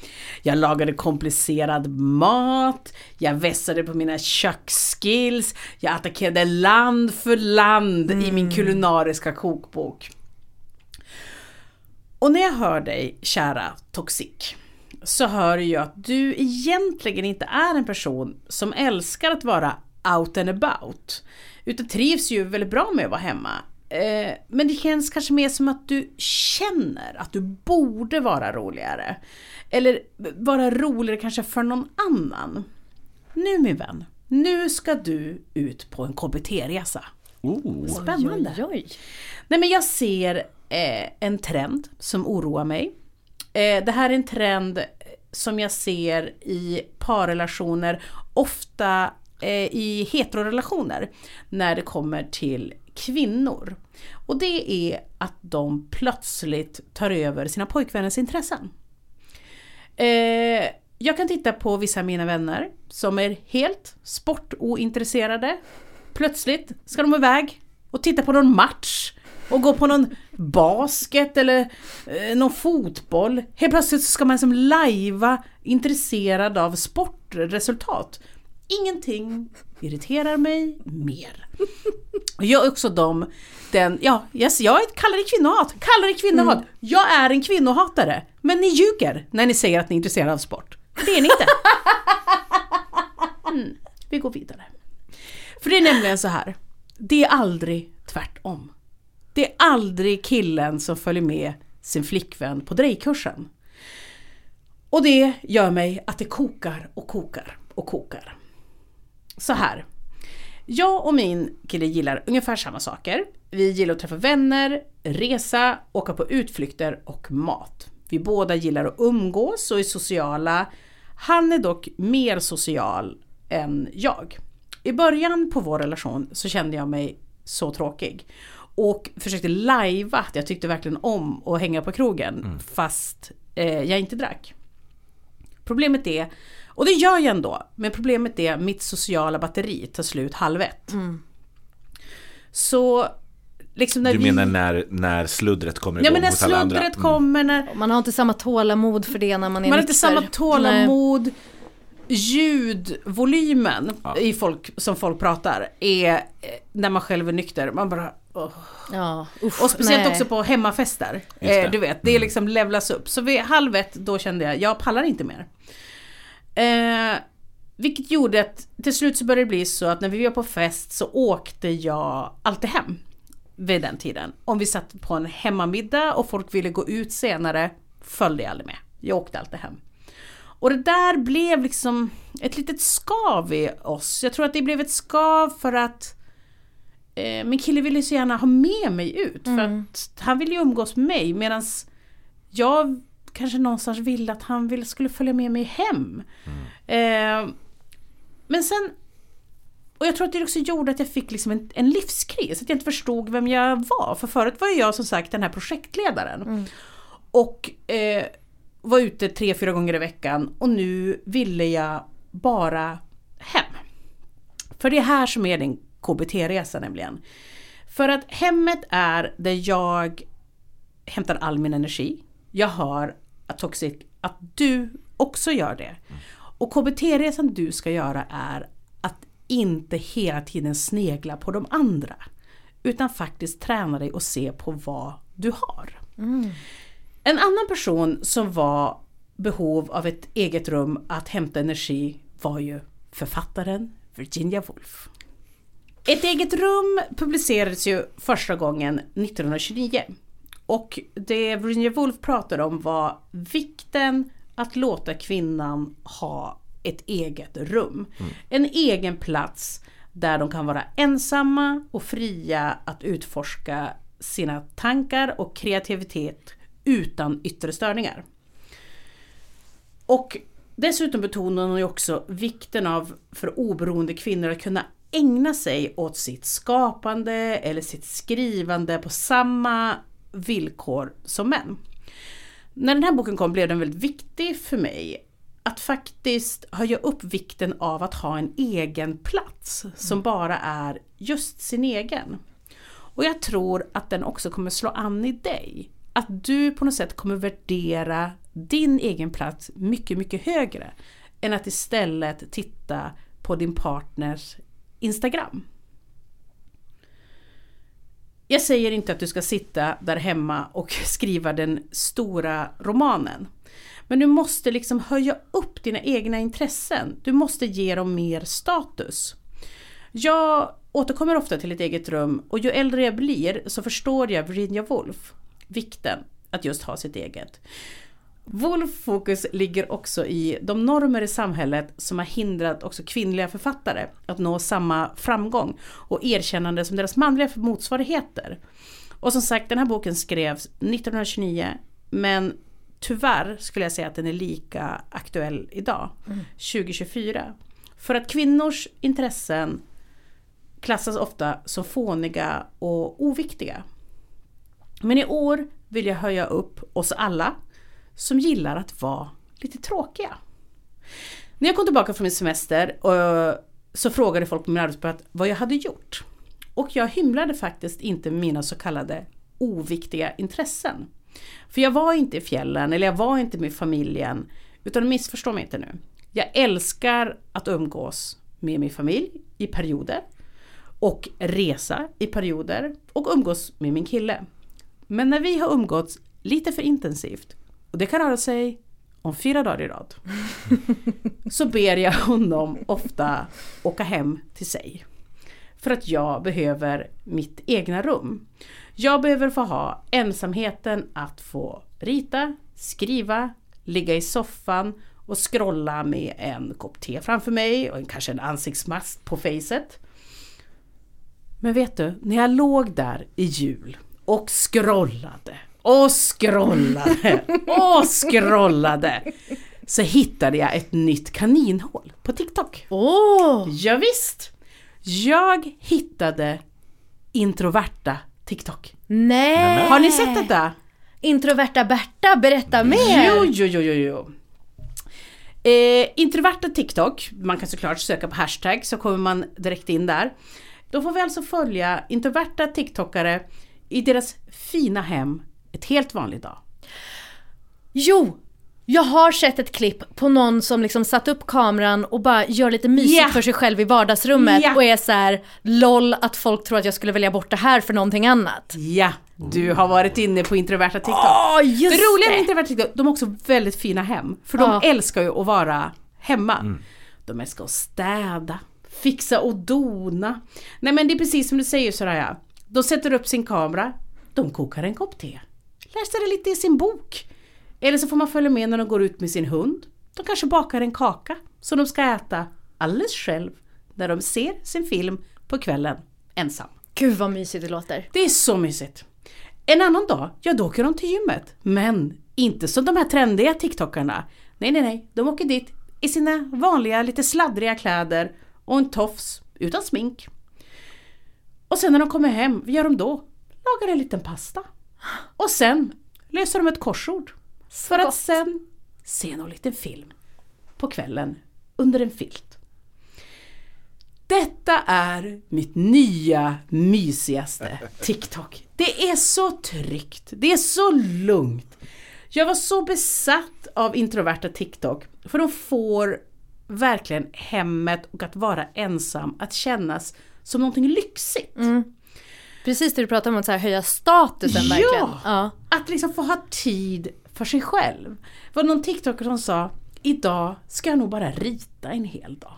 Jag lagade komplicerad mat, jag vässade på mina köksskills, jag attackerade land för land i min kulinariska kokbok. Och när jag hör dig, kära Toxic, så hör jag att du egentligen inte är en person som älskar att vara out and about. Utan trivs ju väldigt bra med att vara hemma. Eh, men det känns kanske mer som att du känner att du borde vara roligare. Eller vara roligare kanske för någon annan. Nu min vän, nu ska du ut på en KBT-resa. Oh. Spännande. Oj, oj. Nej men jag ser eh, en trend som oroar mig. Eh, det här är en trend som jag ser i parrelationer, ofta eh, i heterorelationer, när det kommer till kvinnor. Och det är att de plötsligt tar över sina pojkvänners intressen. Eh, jag kan titta på vissa av mina vänner som är helt sportointresserade. Plötsligt ska de iväg och titta på någon match och gå på någon basket eller eh, någon fotboll. Helt plötsligt ska man som lajva intresserad av sportresultat. Ingenting irriterar mig mer. Jag är också de, den, ja, yes, jag kallar det kvinnohat, kallar det kvinnohat. Jag är en kvinnohatare. Men ni ljuger när ni säger att ni är intresserade av sport. Det är ni inte. (laughs) Mm, vi går vidare. För det är nämligen så här. Det är aldrig tvärtom. Det är aldrig killen som följer med sin flickvän på drejkursen. Och det gör mig att det kokar och kokar och kokar. Så här. Jag och min kille gillar ungefär samma saker. Vi gillar att träffa vänner, resa, åka på utflykter och mat. Vi båda gillar att umgås och är sociala. Han är dock mer social än jag. I början på vår relation så kände jag mig så tråkig. Och försökte lajva att jag tyckte verkligen om att hänga på krogen fast eh, jag inte drack. Problemet är, och det gör jag ändå, men problemet är mitt sociala batteri tar slut halv ett. Så liksom när Du vi... menar när, när sluddret kommer igång Ja men när hos alla andra? sluddret Mm. kommer, när Man har inte samma tålamod för det när man är man har inte nykter. samma Nej. tålamod. Ljudvolymen i folk, som folk pratar är eh, när man själv är nykter. Man bara... åh. Ja, usch, Och speciellt nej. också på hemmafester. Eh, du vet, det är liksom levlas upp. Så vid halv ett då kände jag, jag pallar inte mer. Eh, vilket gjorde att till slut så började det bli så att när vi var på fest så åkte jag alltid hem. Vid den tiden. Om vi satt på en hemmamiddag och folk ville gå ut senare följde jag aldrig med. Jag åkte alltid hem. Och det där blev liksom ett litet skav i oss. Jag tror att det blev ett skav för att eh, min kille ville så gärna ha med mig ut. För att han ville ju umgås med mig medan jag kanske någonstans ville att han ville, skulle följa med mig hem. Eh, men sen och jag tror att det också gjorde att jag fick liksom en, en livskris, att jag inte förstod vem jag var. För förut var jag som sagt den här projektledaren. Och eh, var ute tre, fyra gånger i veckan och nu ville jag bara hem. För det är här som är din KBT-resa nämligen. För att hemmet är där jag hämtar all min energi. Jag att Toxic att du också gör det. Och KBT-resan du ska göra är att inte hela tiden snegla på de andra. Utan faktiskt träna dig och se på vad du har. En annan person som var behov av ett eget rum att hämta energi var ju författaren Virginia Woolf. Ett eget rum publicerades ju första gången 1929. Och det Virginia Woolf pratade om var vikten att låta kvinnan ha ett eget rum. En egen plats där de kan vara ensamma och fria att utforska sina tankar och kreativitet utan yttre störningar. Och dessutom betonar hon ju också vikten av för oberoende kvinnor att kunna ägna sig åt sitt skapande eller sitt skrivande på samma villkor som män. När den här boken kom blev den väldigt viktig för mig att faktiskt höja upp vikten av att ha en egen plats som bara är just sin egen. Och jag tror att den också kommer slå an i dig. Att du på något sätt kommer värdera din egen plats mycket, mycket högre än att istället titta på din partners Instagram. Jag säger inte att du ska sitta där hemma och (laughs) skriva den stora romanen. Men du måste liksom höja upp dina egna intressen. Du måste ge dem mer status. Jag återkommer ofta till ett eget rum och ju äldre jag blir så förstår jag Virginia Woolf vikten att just ha sitt eget. Woolf fokus ligger också i de normer i samhället som har hindrat också kvinnliga författare att nå samma framgång och erkännande som deras manliga motsvarigheter. Och som sagt, den här boken skrevs 1929 men tyvärr skulle jag säga att den är lika aktuell idag, 2024. För att kvinnors intressen klassas ofta som fåniga och oviktiga. Men i år vill jag höja upp oss alla som gillar att vara lite tråkiga. När jag kom tillbaka från min semester eh, så frågade folk på min arbetsplats vad jag hade gjort. Och jag hymlade faktiskt inte med mina så kallade oviktiga intressen. För jag var inte i fjällen eller jag var inte med familjen. Utan missförstå mig inte nu. Jag älskar att umgås med min familj i perioder. Och resa i perioder. Och umgås med min kille. Men när vi har umgåtts lite för intensivt och det kan röra sig om fyra dagar i rad. Så ber jag honom ofta åka hem till sig. För att jag behöver mitt egna rum. Jag behöver få ha ensamheten att få rita, skriva, ligga i soffan och scrolla med en kopp te framför mig och kanske en ansiktsmask på facet. Men vet du, när jag låg där i jul och scrollade och scrollade och scrollade så hittade jag ett nytt kaninhål på TikTok. Åh! Ja, visst. Jag hittade introverta TikTok. Nej! Har ni sett detta? Introverta Berta, berätta mer! Jo, jo, jo, jo, jo. Eh, introverta TikTok, man kan såklart söka på hashtag så kommer man direkt in där. Då får vi alltså följa introverta TikTokare i deras fina hem ett helt vanlig dag. Jo! Jag har sett ett klipp på någon som liksom satt upp kameran och bara gör lite mysigt Ja. för sig själv i vardagsrummet Ja. och är så här: LOL att folk tror att jag skulle välja bort det här för någonting annat. Ja, du har varit inne på introverta TikTok. Åh, just det roliga med introverta TikTok, de har också väldigt fina hem. För de älskar ju att vara hemma. De älskar att städa, fixa och dona. Nej men det är precis som du säger Soraya. De sätter upp sin kamera, de kokar en kopp te, läser lite i sin bok. Eller så får man följa med när de går ut med sin hund. De kanske bakar en kaka som de ska äta alldeles själv när de ser sin film på kvällen ensam. Gud vad mysigt det låter. Det är så mysigt. En annan dag, ja då åker de till gymmet. Men inte som de här trendiga TikTokarna. Nej, nej, nej. De åker dit i sina vanliga, lite sladdriga kläder och en tofs utan smink. Och sen när de kommer hem, vad gör de då? Lagar en liten pasta. Och sen löser de ett korsord. för gott. att sen se någon liten film på kvällen under en filt. Detta är mitt nya mysigaste TikTok. Det är så tryggt, det är så lugnt. Jag var så besatt av introverta TikTok, för de får verkligen hemmet och att vara ensam att kännas som någonting lyxigt. Precis det du pratar om, att så här, höja statusen Ja! verkligen. Ja. Att liksom få ha tid för sig själv. Det var någon TikToker som sa, idag ska jag nog bara rita en hel dag.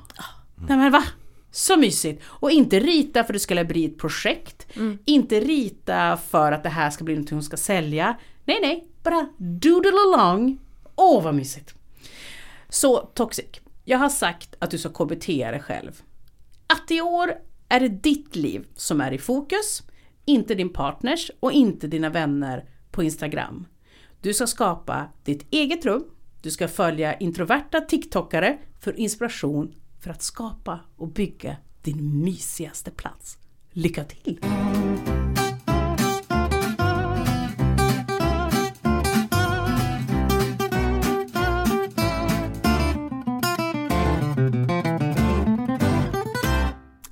Nej men va? Så mysigt! Och inte rita för att det ska bli ett projekt. Inte rita för att det här ska bli något hon ska sälja. Nej nej, bara doodle along. Åh vad mysigt! Så Toxic, jag har sagt att du ska KBT dig själv. Att i år är det ditt liv som är i fokus, inte din partners och inte dina vänner på Instagram. Du ska skapa ditt eget rum, du ska följa introverta TikTokare för inspiration för att skapa och bygga din mysigaste plats. Lycka till!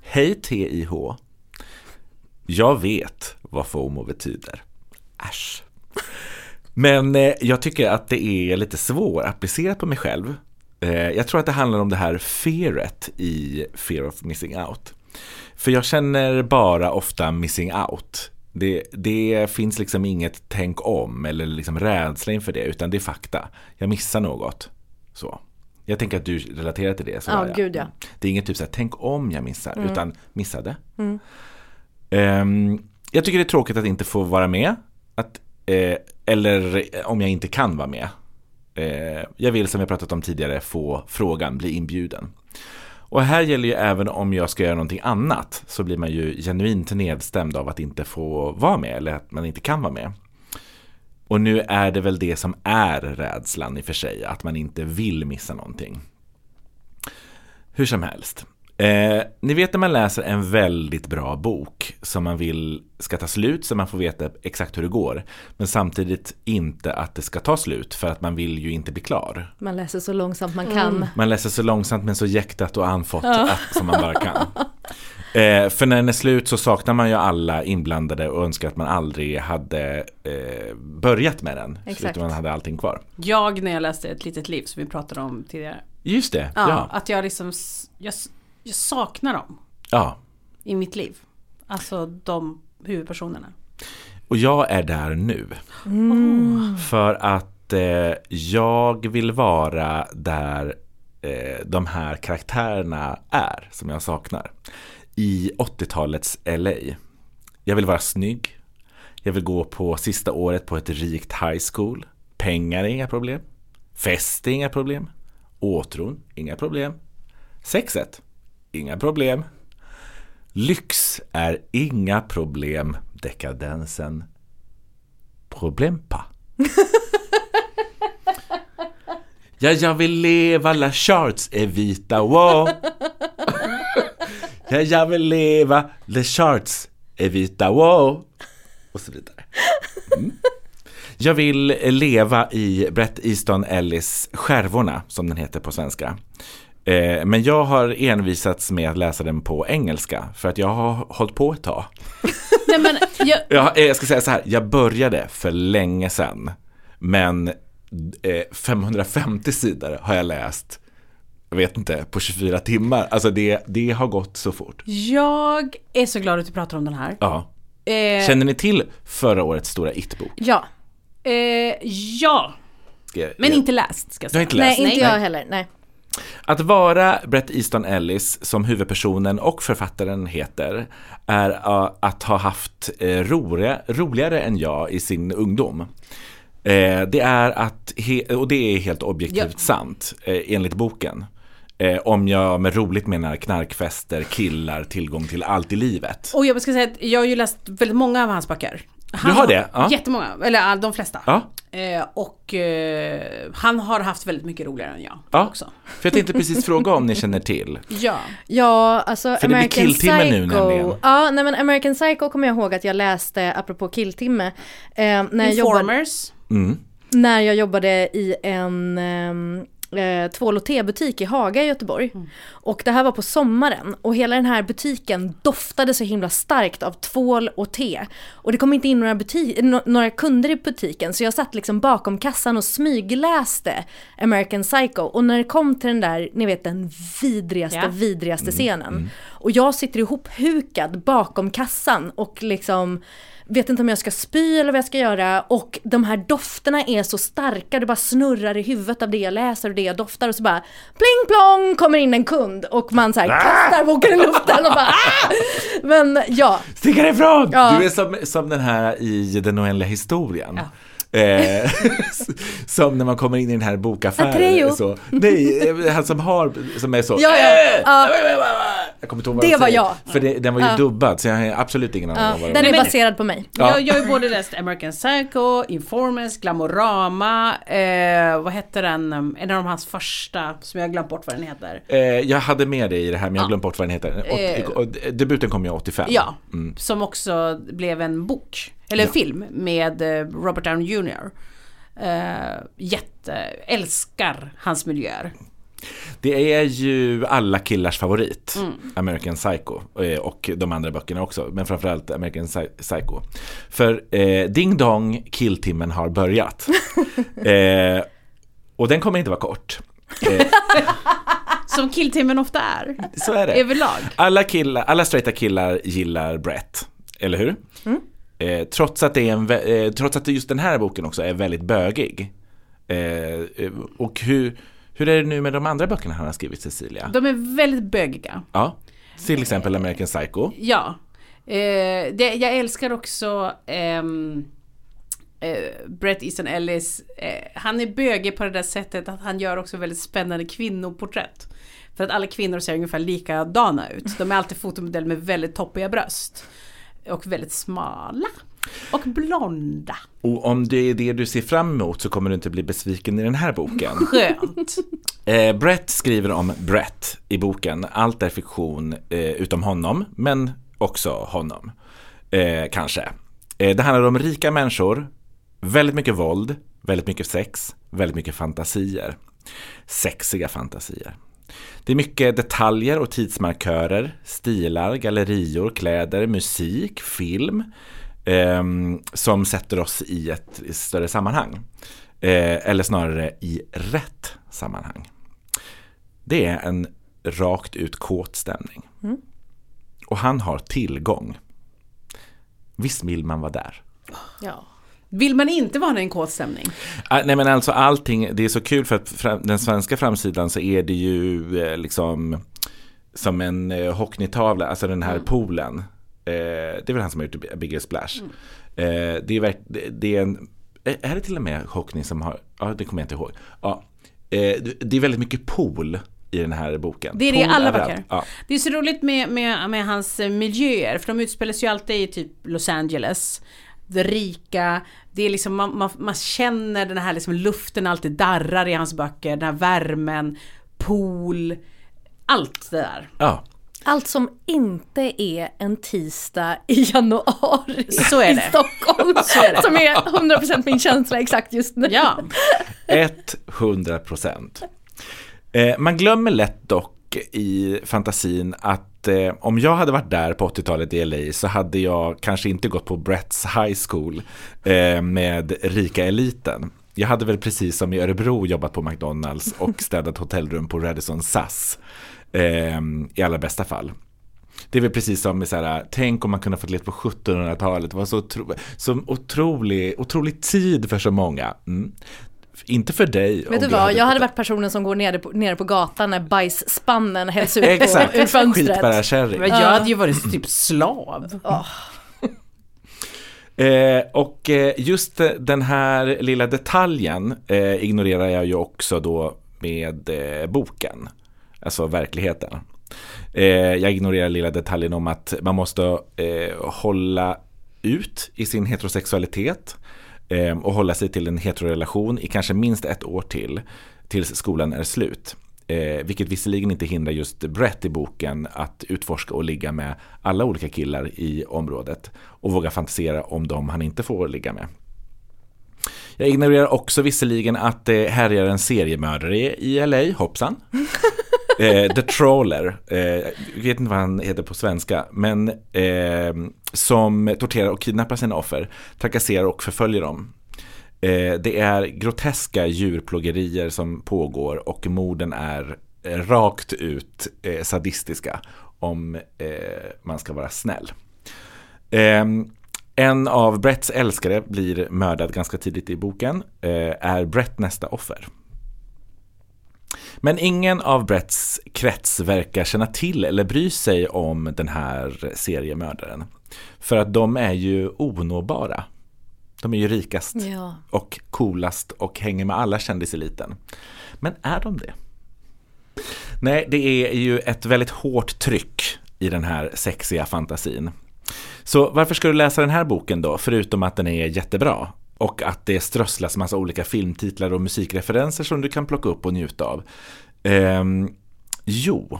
Hej TIH. Jag vet vad FOMO betyder. Äsch. Men eh, jag tycker att det är lite svårapplicerat på mig själv. Eh, jag tror att det handlar om det här fearet i fear of missing out. För jag känner bara ofta missing out. Det, det finns liksom inget tänk om eller liksom rädsla inför det, utan det är fakta. Jag missar något. Så. Jag tänker att du relaterar till det. Så Ja, gud, ja. Det är inget typ så här, tänk om jag missar, utan missade. Ehm, Ehm, jag tycker det är tråkigt att inte få vara med. Att, eh, eller eh, om jag inte kan vara med. Eh, jag vill som jag pratat om tidigare få frågan, bli inbjuden. Och här gäller ju även om jag ska göra någonting annat så blir man ju genuint nedstämd av att inte få vara med eller att man inte kan vara med. Och nu är det väl det som är rädslan i och för sig, att man inte vill missa någonting. Hur som helst. Eh, ni vet när man läser en väldigt bra bok som man vill ska ta slut så man får veta exakt hur det går. Men samtidigt inte att det ska ta slut för att man vill ju inte bli klar. Man läser så långsamt man kan. Man läser så långsamt men så jäktat och anfått att, som man bara kan. (laughs) Eh, för när den är slut så saknar man ju alla inblandade och önskar att man aldrig hade eh, börjat med den. Exakt. utan man hade allting kvar. Jag när jag läste Ett litet liv som vi pratade om tidigare. Just det, Ja, ja. Att jag liksom, jag, jag saknar dem ja. i mitt liv. Alltså de huvudpersonerna. Och jag är där nu. För att eh, jag vill vara där eh, de här karaktärerna är, som jag saknar. I 80-talets LA. Jag vill vara snygg. Jag vill gå på sista året på ett rikt high school. Pengar är inga problem. Fest är inga problem. Åtron, inga problem. Sexet, inga problem. Lyx är inga problem. Dekadensen, problempa. (laughs) ja, jag vill leva, la charts är vita, wow. (laughs) ja, jag vill leva, la charts är vita, wow. Och så vidare. Mm. Jag vill leva i Brett Easton Ellis Skärvorna, som den heter på svenska. Eh, Men jag har envisats med att läsa den på engelska, för att jag har hållit på ett tag. (laughs) Nej men jag, Jag, eh, jag ska säga så här, jag började för länge sedan. Men eh, 550 sidor har jag läst, jag vet inte, på 24 timmar. Alltså det, det har gått så fort. jag är så glad att du pratar om den här. Ja. Eh, Känner ni till förra årets stora It-bok? Ja, eh, ja, men inte läst ska jag Du har säga. inte läst? nej inte Nej. jag heller. Nej. Att vara Brett Easton Ellis som huvudpersonen och författaren heter är uh, att ha haft uh, roliga, roligare än jag i sin ungdom. Eh, det är att, he- och det är helt objektivt Ja. sant eh, enligt boken. Eh, om jag med roligt menar knarkfester, killar, tillgång till allt i livet. Och jag ska säga att jag har ju läst väldigt många av hans böcker. Han Du har det? Ja. Jättemånga, eller de flesta. Ja, Eh, och eh, han har haft väldigt mycket roligare än jag ja. också. För jag tänkte precis (laughs) fråga om ni känner till. Ja. Ja, alltså det blir American killtimme Psycho. nu nämligen. Ja, nej men American Psycho kommer jag ihåg att jag läste, apropå killtimme, eh, när, jag jobbade, Informers. Mm. när jag jobbade i en, ehm, eh, tvål och tebutik i Haga i Göteborg. Och det här var på sommaren och hela den här butiken doftade så himla starkt av tvål och te. Och det kom inte in några, no- några kunder i butiken så jag satt liksom bakom kassan och smygläste American Psycho. Och när det kom till den där, ni vet den vidrigaste, Ja. vidrigaste scenen. Och jag sitter ihophukad bakom kassan och liksom vet inte om jag ska spy eller vad jag ska göra och de här dofterna är så starka, det bara snurrar i huvudet av det jag läser och det jag doftar och så bara pling plong kommer in en kund och man så här kastar boken i luften och bara ah! Men ja, Stick härifrån! Ja. Du är som, som den här i Den oändliga historien. Eh, (laughs) som när man kommer in i den här bokaffären. Så, nej, eh, han som har, som är så. Ja, ja, ja. Jag kommer inte ihåg vad Det de var jag. För det, den var ju Ja. dubbad så jag har absolut ingen aning ja om vad den det är var. baserad på mig. Ja. Jag, jag har ju både läst American Psycho, Informers, Glamorama, eh, vad hette den, en av hans första som jag har glömt bort vad den heter. Eh, jag hade med det i det här men jag har glömt bort vad den heter. Eh. Och, och, debuten kom ju 85. Ja, Mm. som också blev en bok, eller en film med eh, Robert Downey Jr. Eh, jätte, älskar hans miljöer. Det är ju alla killars favorit, Mm. American Psycho. eh, Och de andra böckerna också, men framförallt American Psy- Psycho. För eh, Ding Dong, killtimmen har börjat. (laughs) eh, och den kommer inte vara kort. Eh, (laughs) Som killtimmen ofta är, så är det. överlag. Alla, killar, alla straighta killar gillar Brett, eller hur? Eh, trots, att det är en, eh, trots att just den här boken också är väldigt bögig. Eh, eh, och hur, hur är det nu med de andra böckerna han har skrivit, Cecilia? De är väldigt bögiga. Ja, till exempel American Psycho. Ja. Eh, det, jag älskar också ehm, eh, Brett Easton Ellis. Han är bögig på det där sättet att han gör också väldigt spännande kvinnoporträtt. För att alla kvinnor ser ungefär likadana ut. De är alltid fotomodeller med väldigt toppiga bröst. Och väldigt smala. Och blonda. Och om det är det du ser fram emot så kommer du inte bli besviken i den här boken. (laughs) Skönt. Eh, Brett skriver om Brett i boken. Allt är fiktion eh, utom honom, men också honom. Eh, kanske. Eh, det handlar om rika människor, väldigt mycket våld, väldigt mycket sex, väldigt mycket fantasier. Sexiga fantasier. Det är mycket detaljer och tidsmarkörer, stilar, gallerior, kläder, musik, film ehm, som sätter oss i ett större sammanhang. Eh, eller snarare i rätt sammanhang. Det är en rakt ut kåt stämning. Och han har tillgång. Visst vill man vara där? Ja. Vill man inte vara i en kåt stämning? Ah, Nej men alltså allting, det är så kul för att den svenska framsidan så är det ju eh, liksom som en eh, hockeytavla, alltså den här poolen. Eh, det är väl han som har gjort Bigger Splash. Eh, det, är det, är en, är det till och med Hockney som har, ja det kommer jag inte ihåg. Ja, det- är väldigt mycket pool i den här boken. Det är det i alla böcker. Ja. Det är så roligt med, med, med hans miljöer, för de utspelas ju alltid i typ Los Angeles. Det rika, det är liksom, man, man, man känner den här liksom luften alltid darrar i hans böcker, den här värmen, pool, allt det där. ja. Allt som inte är en tisdag i januari Så är i det. Stockholm. (laughs) Så är det. Som är 100% min känsla exakt just nu. Ja, 100 procent. Eh, man glömmer lätt dock i fantasin att eh, om jag hade varit där på 80-talet i LA så hade jag kanske inte gått på Bretts High School eh, med rika eliten. Jag hade väl precis som i Örebro jobbat på McDonalds och (laughs) städat hotellrum på Radisson SAS eh, i allra bästa fall. Det är väl precis som med så här, tänk om man kunde fått leva på 1700-talet. Det var så, otro, så otrolig, otrolig tid för så många. Mm. Inte för dig. Vet du vad, jag hade varit personen som går nere på, nere på gatan när bajsspannen hälls ut på, Exakt, ur fönstret. skitbärarkärring. men jag hade ju varit typ slav. Eh, och eh, just den här lilla detaljen eh, ignorerar jag ju också då med eh, boken. Alltså verkligheten. Eh, jag ignorerar lilla detaljen om att man måste eh, hålla ut i sin heterosexualitet eh, och hålla sig till en heterorelation i kanske minst ett år till, tills skolan är slut. Eh, vilket visserligen inte hindrar just Brett i boken att utforska och ligga med alla olika killar i området och våga fantisera om dem han inte får ligga med. Jag ignorerar också visserligen att det härjar en seriemördare i LA, hoppsan. (laughs) eh, The Trawler, eh, jag vet inte vad han heter på svenska, men eh, som torterar och kidnappar sina offer, trakasserar och förföljer dem. Eh, det är groteska djurplågerier som pågår och morden är eh, rakt ut eh, sadistiska om man ska vara snäll. Ehm, en av Bretts älskare blir mördad ganska tidigt i boken. Eh, är Brett nästa offer? Men ingen av Bretts krets verkar känna till eller bry sig om den här seriemördaren. För att de är ju onåbara. De är ju rikast Ja. och coolast och hänger med alla kändiseliten. Men är de det? Nej, det är ju ett väldigt hårt tryck i den här sexiga fantasin. Så varför ska du läsa den här boken då, förutom att den är jättebra? Och att det strösslas massa olika filmtitlar och musikreferenser som du kan plocka upp och njuta av. Ehm, jo,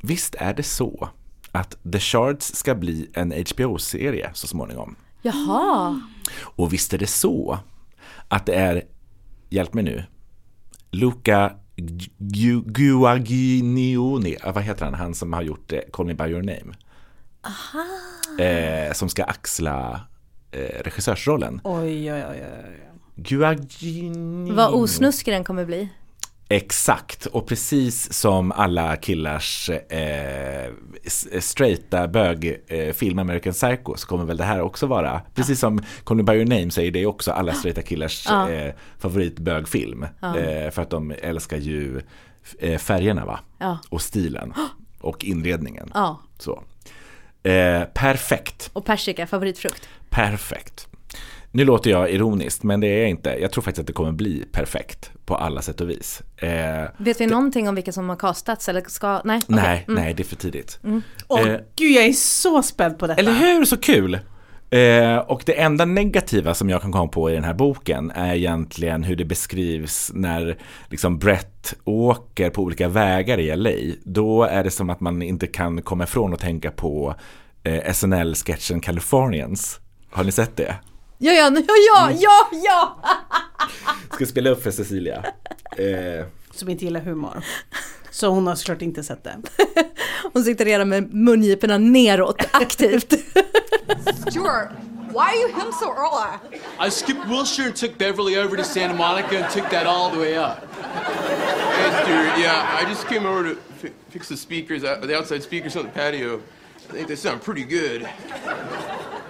visst är det så att The Shards ska bli en HBO-serie så småningom. Jaha. Och visst är det så att det är, hjälp mig nu, Luca Gu- Guadagnini, ah, vad heter han, han som har gjort eh, Call Me By Your Name. Eh, som ska axla eh, regissörsrollen. Oj, oj, oj, oj. Guadagnini. Vad osnuskig den kommer bli. Exakt, och precis som alla killars eh, s- straighta bögfilm American Psycho så kommer väl det här också vara, precis som Call Me By Your Name säger det är också alla straighta killars Ja. eh, favoritbögfilm. Eh, för att de älskar ju eh, färgerna va? Ja. Och stilen och inredningen. Ja. Så. Eh, perfekt. Och persika, favoritfrukt. Perfekt. Nu låter jag ironiskt, men det är jag inte. Jag tror faktiskt att det kommer bli perfekt på alla sätt och vis. Eh, Vet vi någonting om vilka som har castats eller ska? Nej. okej. nej, nej, det är för tidigt. Åh Eh, gud, jag är så spänd på detta. Eller hur, så kul! Eh, och det enda negativa som jag kan komma på i den här boken är egentligen hur det beskrivs när liksom Brett åker på olika vägar i LA. Då är det som att man inte kan komma ifrån att tänka på eh, SNL-sketchen Californians. Har ni sett det? Ja, ja, ja, ja, ja, ja! Ska spela upp för Cecilia. Eh, Som inte gillar humor. Så hon har såklart inte sett det. (laughs) Hon sitter redan med mungiporna neråt (laughs) aktivt. Stuart, why are you him so early? I skipped Wilshire and took Beverly over to Santa Monica and took that all the way up. Hey, Stuart, yeah, I just came over to fi- fix the speakers, uh, the outside speakers on the patio. I think they sound pretty good.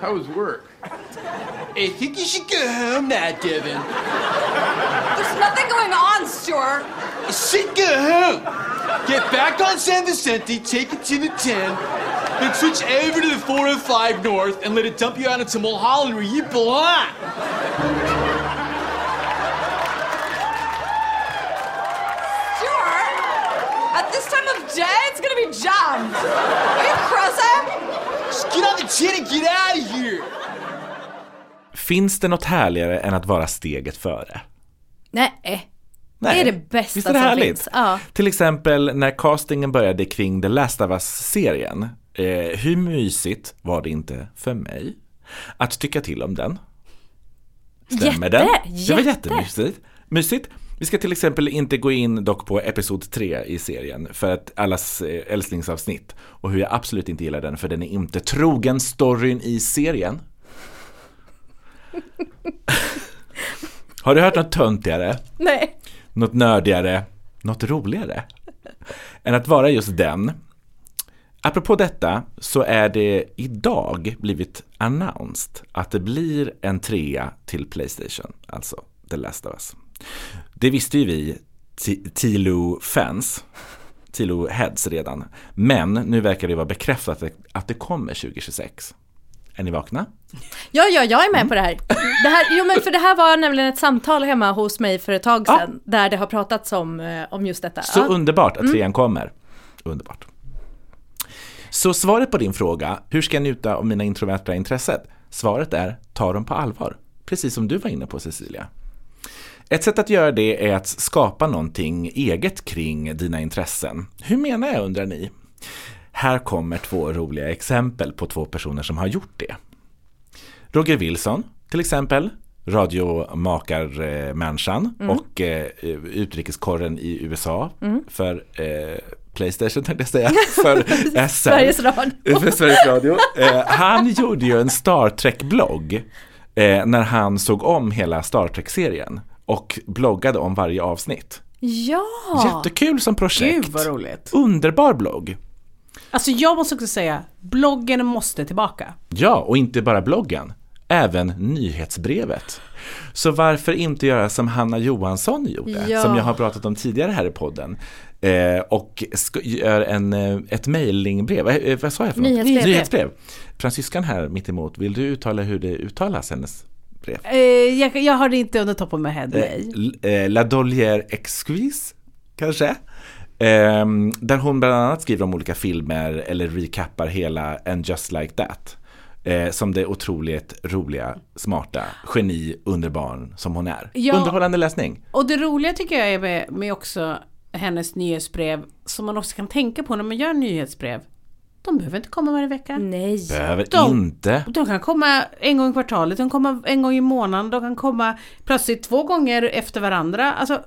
How was work? I think you should go home now, Devin. There's nothing going on, Stuart. I said go home. Get back on San Vicente, take it to the 10, then switch over to the 405 North and let it dump you out into Mulholland where you belong. This time of day, it's gonna be jammed. Are you crazy? Just get on the 10 and get out of here. finns det något härligare än att vara steget före? Nej. Nej. Det är det bästa Visst är det som härligt? finns. Ja. Till exempel när castingen började kring The Last of Us-serien. Eh, hur mysigt var det inte för mig att tycka till om den? Stämmer Jätte, den? Det var jätte. jättemysigt. Mysigt. Vi ska till exempel inte gå in dock på episod 3 i serien för att allas eh, älsklingsavsnitt och hur jag absolut inte gillar den för den är inte trogen storyn i serien. (laughs) Har du hört något töntigare? Nej. något nördigare, något roligare än att vara just den. Apropå detta så är det idag blivit announced att det blir en trea till Playstation, alltså The Last of Us. Det visste ju vi Tilo-fans, Tilo-heads redan, men nu verkar det vara bekräftat att det, kommer 2026. Är ni vakna? Ja, ja, jag är Mm. med på det här. det här. Jo, men för det här var nämligen ett samtal hemma hos mig för ett tag Ja. sedan. Där det har pratats om, eh, om just detta. Så Ja. underbart att trean kommer. Underbart. Så svaret på din fråga, hur ska jag njuta av mina introverta intressen? Svaret är, ta dem på allvar. Precis som du var inne på Cecilia. Ett sätt att göra det är att skapa någonting eget kring dina intressen. Hur menar jag undrar ni? Här kommer två roliga exempel på två personer som har gjort det. Roger Wilson, till exempel, radiomakarmänniskan Mm. och eh, utrikeskorren i USA för eh, Playstation tänkte jag säga, (laughs) för SR. Sveriges Radio. För Sveriges Radio. Eh, han gjorde ju en Star Trek-blogg eh, när han såg om hela Star Trek-serien och bloggade om varje avsnitt. Ja! Jättekul som projekt. Gud vad roligt. Underbar blogg. Alltså jag måste också säga, bloggen måste tillbaka. Ja, och inte bara bloggen, även nyhetsbrevet. Så varför inte göra som Hanna Johansson gjorde, Ja. som jag har pratat om tidigare här i podden. Eh, och gör en, eh, ett mejlingbrev, eh, eh, vad sa jag för något? Nyhetsbrev. Nyhetsbrev. Fransyskan här mitt emot, vill du uttala hur det uttalas, hennes brev? Eh, jag, jag har det inte under top of my head, Eh, eh, La Dollière Exquise, kanske? Ehm, där hon bland annat skriver om olika filmer eller recappar hela And Just Like That. Eh, som det otroligt roliga, smarta, geni, underbarn som hon är. Ja. Underhållande läsning. Och det roliga tycker jag är med, med också hennes nyhetsbrev, som man också kan tänka på när man gör nyhetsbrev. De behöver inte komma varje vecka. Nej. Behöver De- inte. De kan komma en gång i kvartalet, de kan komma en gång i månaden, de kan komma plötsligt två gånger efter varandra. Alltså,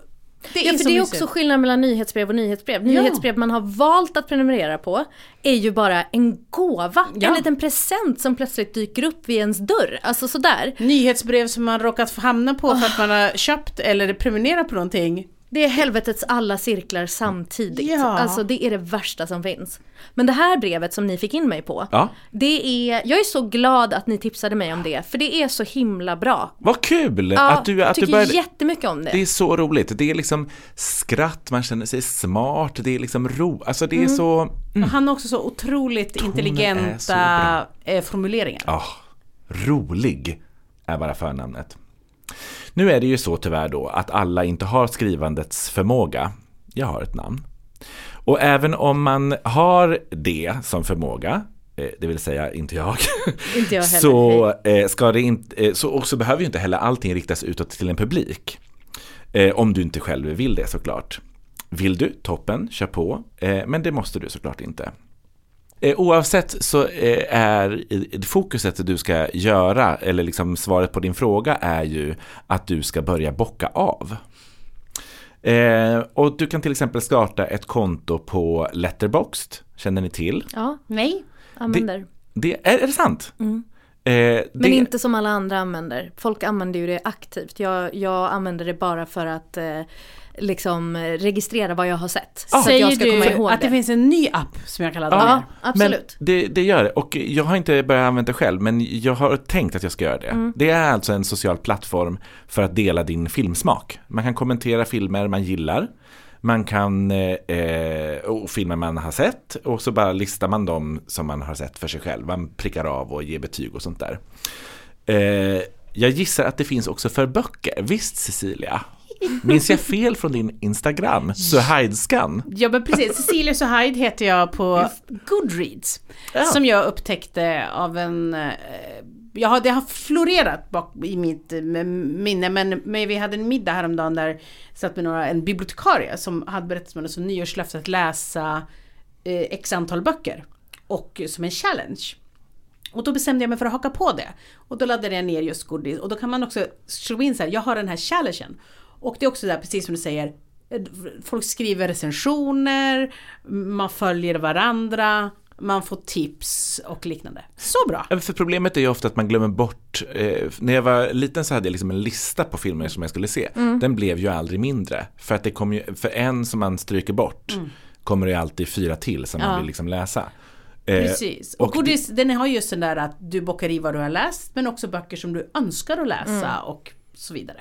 det är Ja, för det är mysigt. också skillnad mellan nyhetsbrev och nyhetsbrev. Nyhetsbrev man har valt att prenumerera på är ju bara en gåva, Ja. en liten present som plötsligt dyker upp vid ens dörr. Alltså sådär. Nyhetsbrev som man råkat hamna på för att man har köpt eller prenumererat på någonting. Det är helvetets alla cirklar samtidigt. Ja. Alltså det är det värsta som finns. Men det här brevet som ni fick in mig på, Ja, det är, jag är så glad att ni tipsade mig om det, för det är så himla bra. vad kul Ja, att du, att tycker du började. jättemycket om det. Det är så roligt. Det är liksom skratt, man känner sig smart, det är liksom ro. Alltså det är Mm. så... Och Han har också så otroligt så intelligenta bra. eh, formuleringar. Ja, rolig är bara förnamnet. Nu är det ju så tyvärr då att alla inte har skrivandets förmåga. Jag har ett namn. Och även om man har det som förmåga, eh, det vill säga inte jag, (laughs) Inte jag så, eh, ska det inte, eh, så, och så behöver ju inte heller allting riktas utåt till en publik. Om du inte själv vill det såklart. Vill du, toppen, kör på. Men det måste du såklart inte. Eh, Oavsett så eh, är fokuset du ska göra, eller liksom svaret på din fråga är ju att du ska börja bocka av. Eh, och du kan till exempel starta ett konto på Letterboxd, känner ni till? Ja, Nej. använder. Det, är, är det sant? Eh, Men det, inte som alla andra använder. Folk använder ju det aktivt. Jag, jag använder det bara för att eh, liksom eh, registrera vad jag har sett. Så att jag ska du komma ihåg att det. det. finns en ny app som jag kan ladda Ja, ner? absolut. Men det, det gör det. Och jag har inte börjat använda det själv, men jag har tänkt att jag ska göra det. Mm. Det är alltså en social plattform för att dela din filmsmak. Man kan kommentera filmer man gillar. Man kan, eh, och filmer man har sett och så bara listar man dem som man har sett för sig själv. Man prickar av och ger betyg och sånt där. Eh, jag gissar att det finns också för böcker. Visst Cecilia? Minns jag fel från din Instagram? Suhaidskan? Ja men precis, Cecilia Suhaid heter jag på Goodreads. Ja. Som jag upptäckte av en... eh, Jag har, det har florerat bak i mitt eh, minne men, men vi hade en middag häromdagen där satt med några, en bibliotekarie som hade berättat som som nyårslöfte att läsa eh, x antal böcker. Och som en challenge. Och då bestämde jag mig för att haka på det. Och då laddade jag ner just Goodreads. Och då kan man också slå in så här, jag har den här challengen. Och det är också där, precis som du säger, folk skriver recensioner, man följer varandra, man får tips och liknande. Så bra! För problemet är ju ofta att man glömmer bort, eh, när jag var liten så hade jag liksom en lista på filmer som jag skulle se. Mm. Den blev ju aldrig mindre. För att det kom ju, för en som man stryker bort Mm. kommer det alltid fyra till som Ja. man vill liksom läsa. Eh, Precis. Och, och Goodreads, den har just den där att du bockar i vad du har läst, men också böcker som du önskar att läsa och så vidare.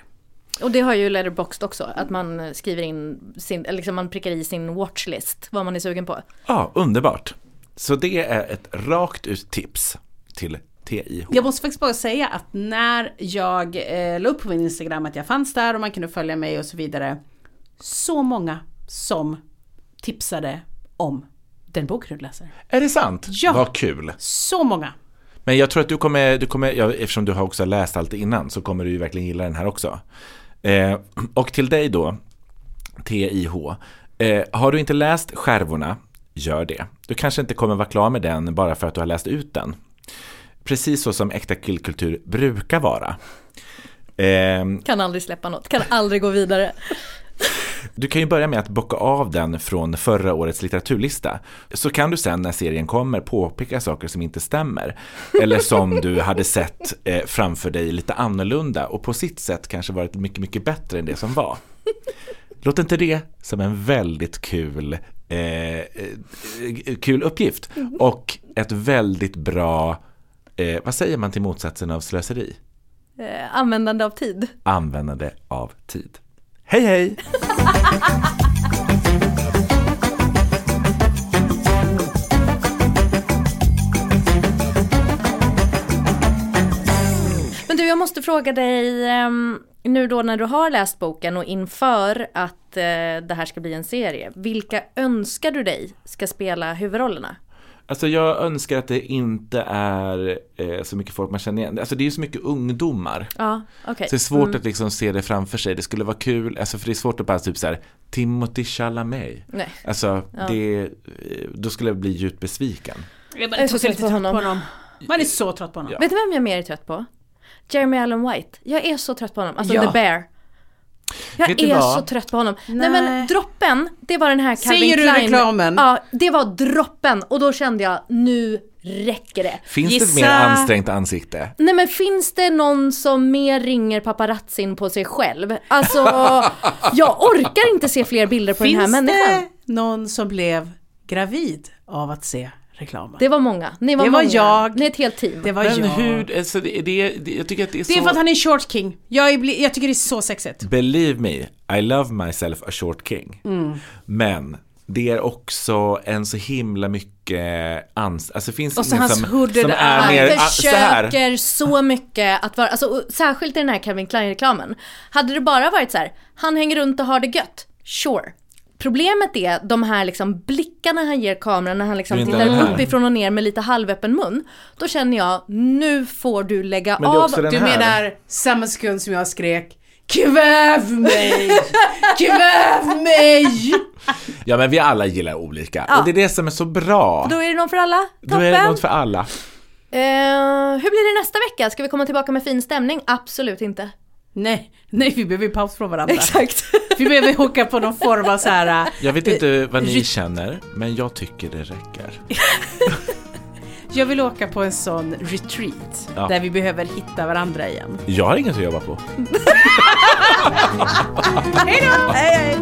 Och det har ju Letterboxd också, att man skriver in sin, eller liksom man prickar i sin watchlist, vad man är sugen på. Ja, underbart. Så det är ett rakt ut tips till TIH. Jag måste faktiskt bara säga att när jag eh, la upp på min Instagram att jag fanns där och man kunde följa mig och så vidare. Så många som tipsade om den boken du läser. Är det sant? Ja. Vad kul. Så många! Men jag tror att du kommer, du kommer ja, eftersom du har också läst allt innan så kommer du ju verkligen gilla den här också. Eh, och till dig då, TIH. Eh, har du inte läst Skärvorna, gör det. Du kanske inte kommer vara klar med den bara för att du har läst ut den. Precis så som äkta killkultur brukar vara. Ehm, Kan aldrig släppa något, kan aldrig gå vidare. (laughs) Du kan ju börja med att bocka av den från förra årets litteraturlista. Så kan du sen när serien kommer påpeka saker som inte stämmer. Eller som du hade sett eh, framför dig lite annorlunda och på sitt sätt kanske varit mycket, mycket bättre än det som var. Låt inte det som en väldigt kul, eh, eh, kul uppgift. Och ett väldigt bra, eh, vad säger man till motsatsen av slöseri? Eh, användande av tid. Användande av tid. Hej hej! Men du, jag måste fråga dig ehm, nu då när du har läst boken och inför att eh, det här ska bli en serie. Vilka önskar du dig ska spela huvudrollerna? Alltså jag önskar att det inte är eh, så mycket folk man känner igen. Alltså det är ju så mycket ungdomar. Ja, okej. Så det är svårt Mm. att liksom se det framför sig. Det skulle vara kul, alltså för det är svårt att bara typ så här Timothy Chalamet. Nej. Alltså Ja. det, eh, då skulle jag bli djupt besviken. Jag Jag är så trött på honom. Man är så trött på honom. Ja. Vet du vem jag mer är trött på? Jeremy Allen White. Jag är så trött på honom. Alltså Ja. The Bear. Jag Vet du är vad? så trött på honom. Nej. Nej. men droppen, det var den här Calvin Säger du Klein. reklamen? Ja, det var droppen. Och då kände jag, nu räcker det. Finns det Gissa. ett mer ansträngt ansikte? Nej men finns det någon som mer ringer paparazzin på sig själv? Alltså, (laughs) jag orkar inte se fler bilder på den här Finns människan. det någon som blev gravid av att se reklamen? Det var många. Ni var Det var många. jag. Ni är ett helt team. Det var Men jag. hur, alltså det, det, det, jag tycker att det är så... Det är för att han är short king. Jag, är, jag tycker det är så sexigt. Believe me, I love myself a short king. Mm. Men det är också en så himla mycket ans... Alltså det finns Och så hans som, hooded som är Han mer... ah, Så försöker så mycket att vara, alltså, särskilt i den här Calvin Klein-reklamen. Hade det bara varit så här, han hänger runt och har det gött, sure. Problemet är de här liksom blickarna han ger kameran när han liksom tittar uppifrån och ner med lite halvöppen mun. Då känner jag, nu får du lägga Men av. Du menar samma sekund som jag skrek Kväv mig! Kväv mig! Ja men vi alla gillar olika. Ja. Och det är det som är så bra. Då är det någon för alla. Då Toppen! är det något för alla. Eh, hur blir det nästa vecka? Ska vi komma tillbaka med fin stämning? Absolut inte. Nej, nej vi behöver paus från varandra. Exakt. Vi behöver åka på någon form av så här. Jag vet inte vad ni känner, men jag tycker det räcker. (laughs) Jag vill åka på en sån retreat Ja. där vi behöver hitta varandra igen. Jag har inget att jobba på. (laughs) Hej då! (laughs) Hej, hej.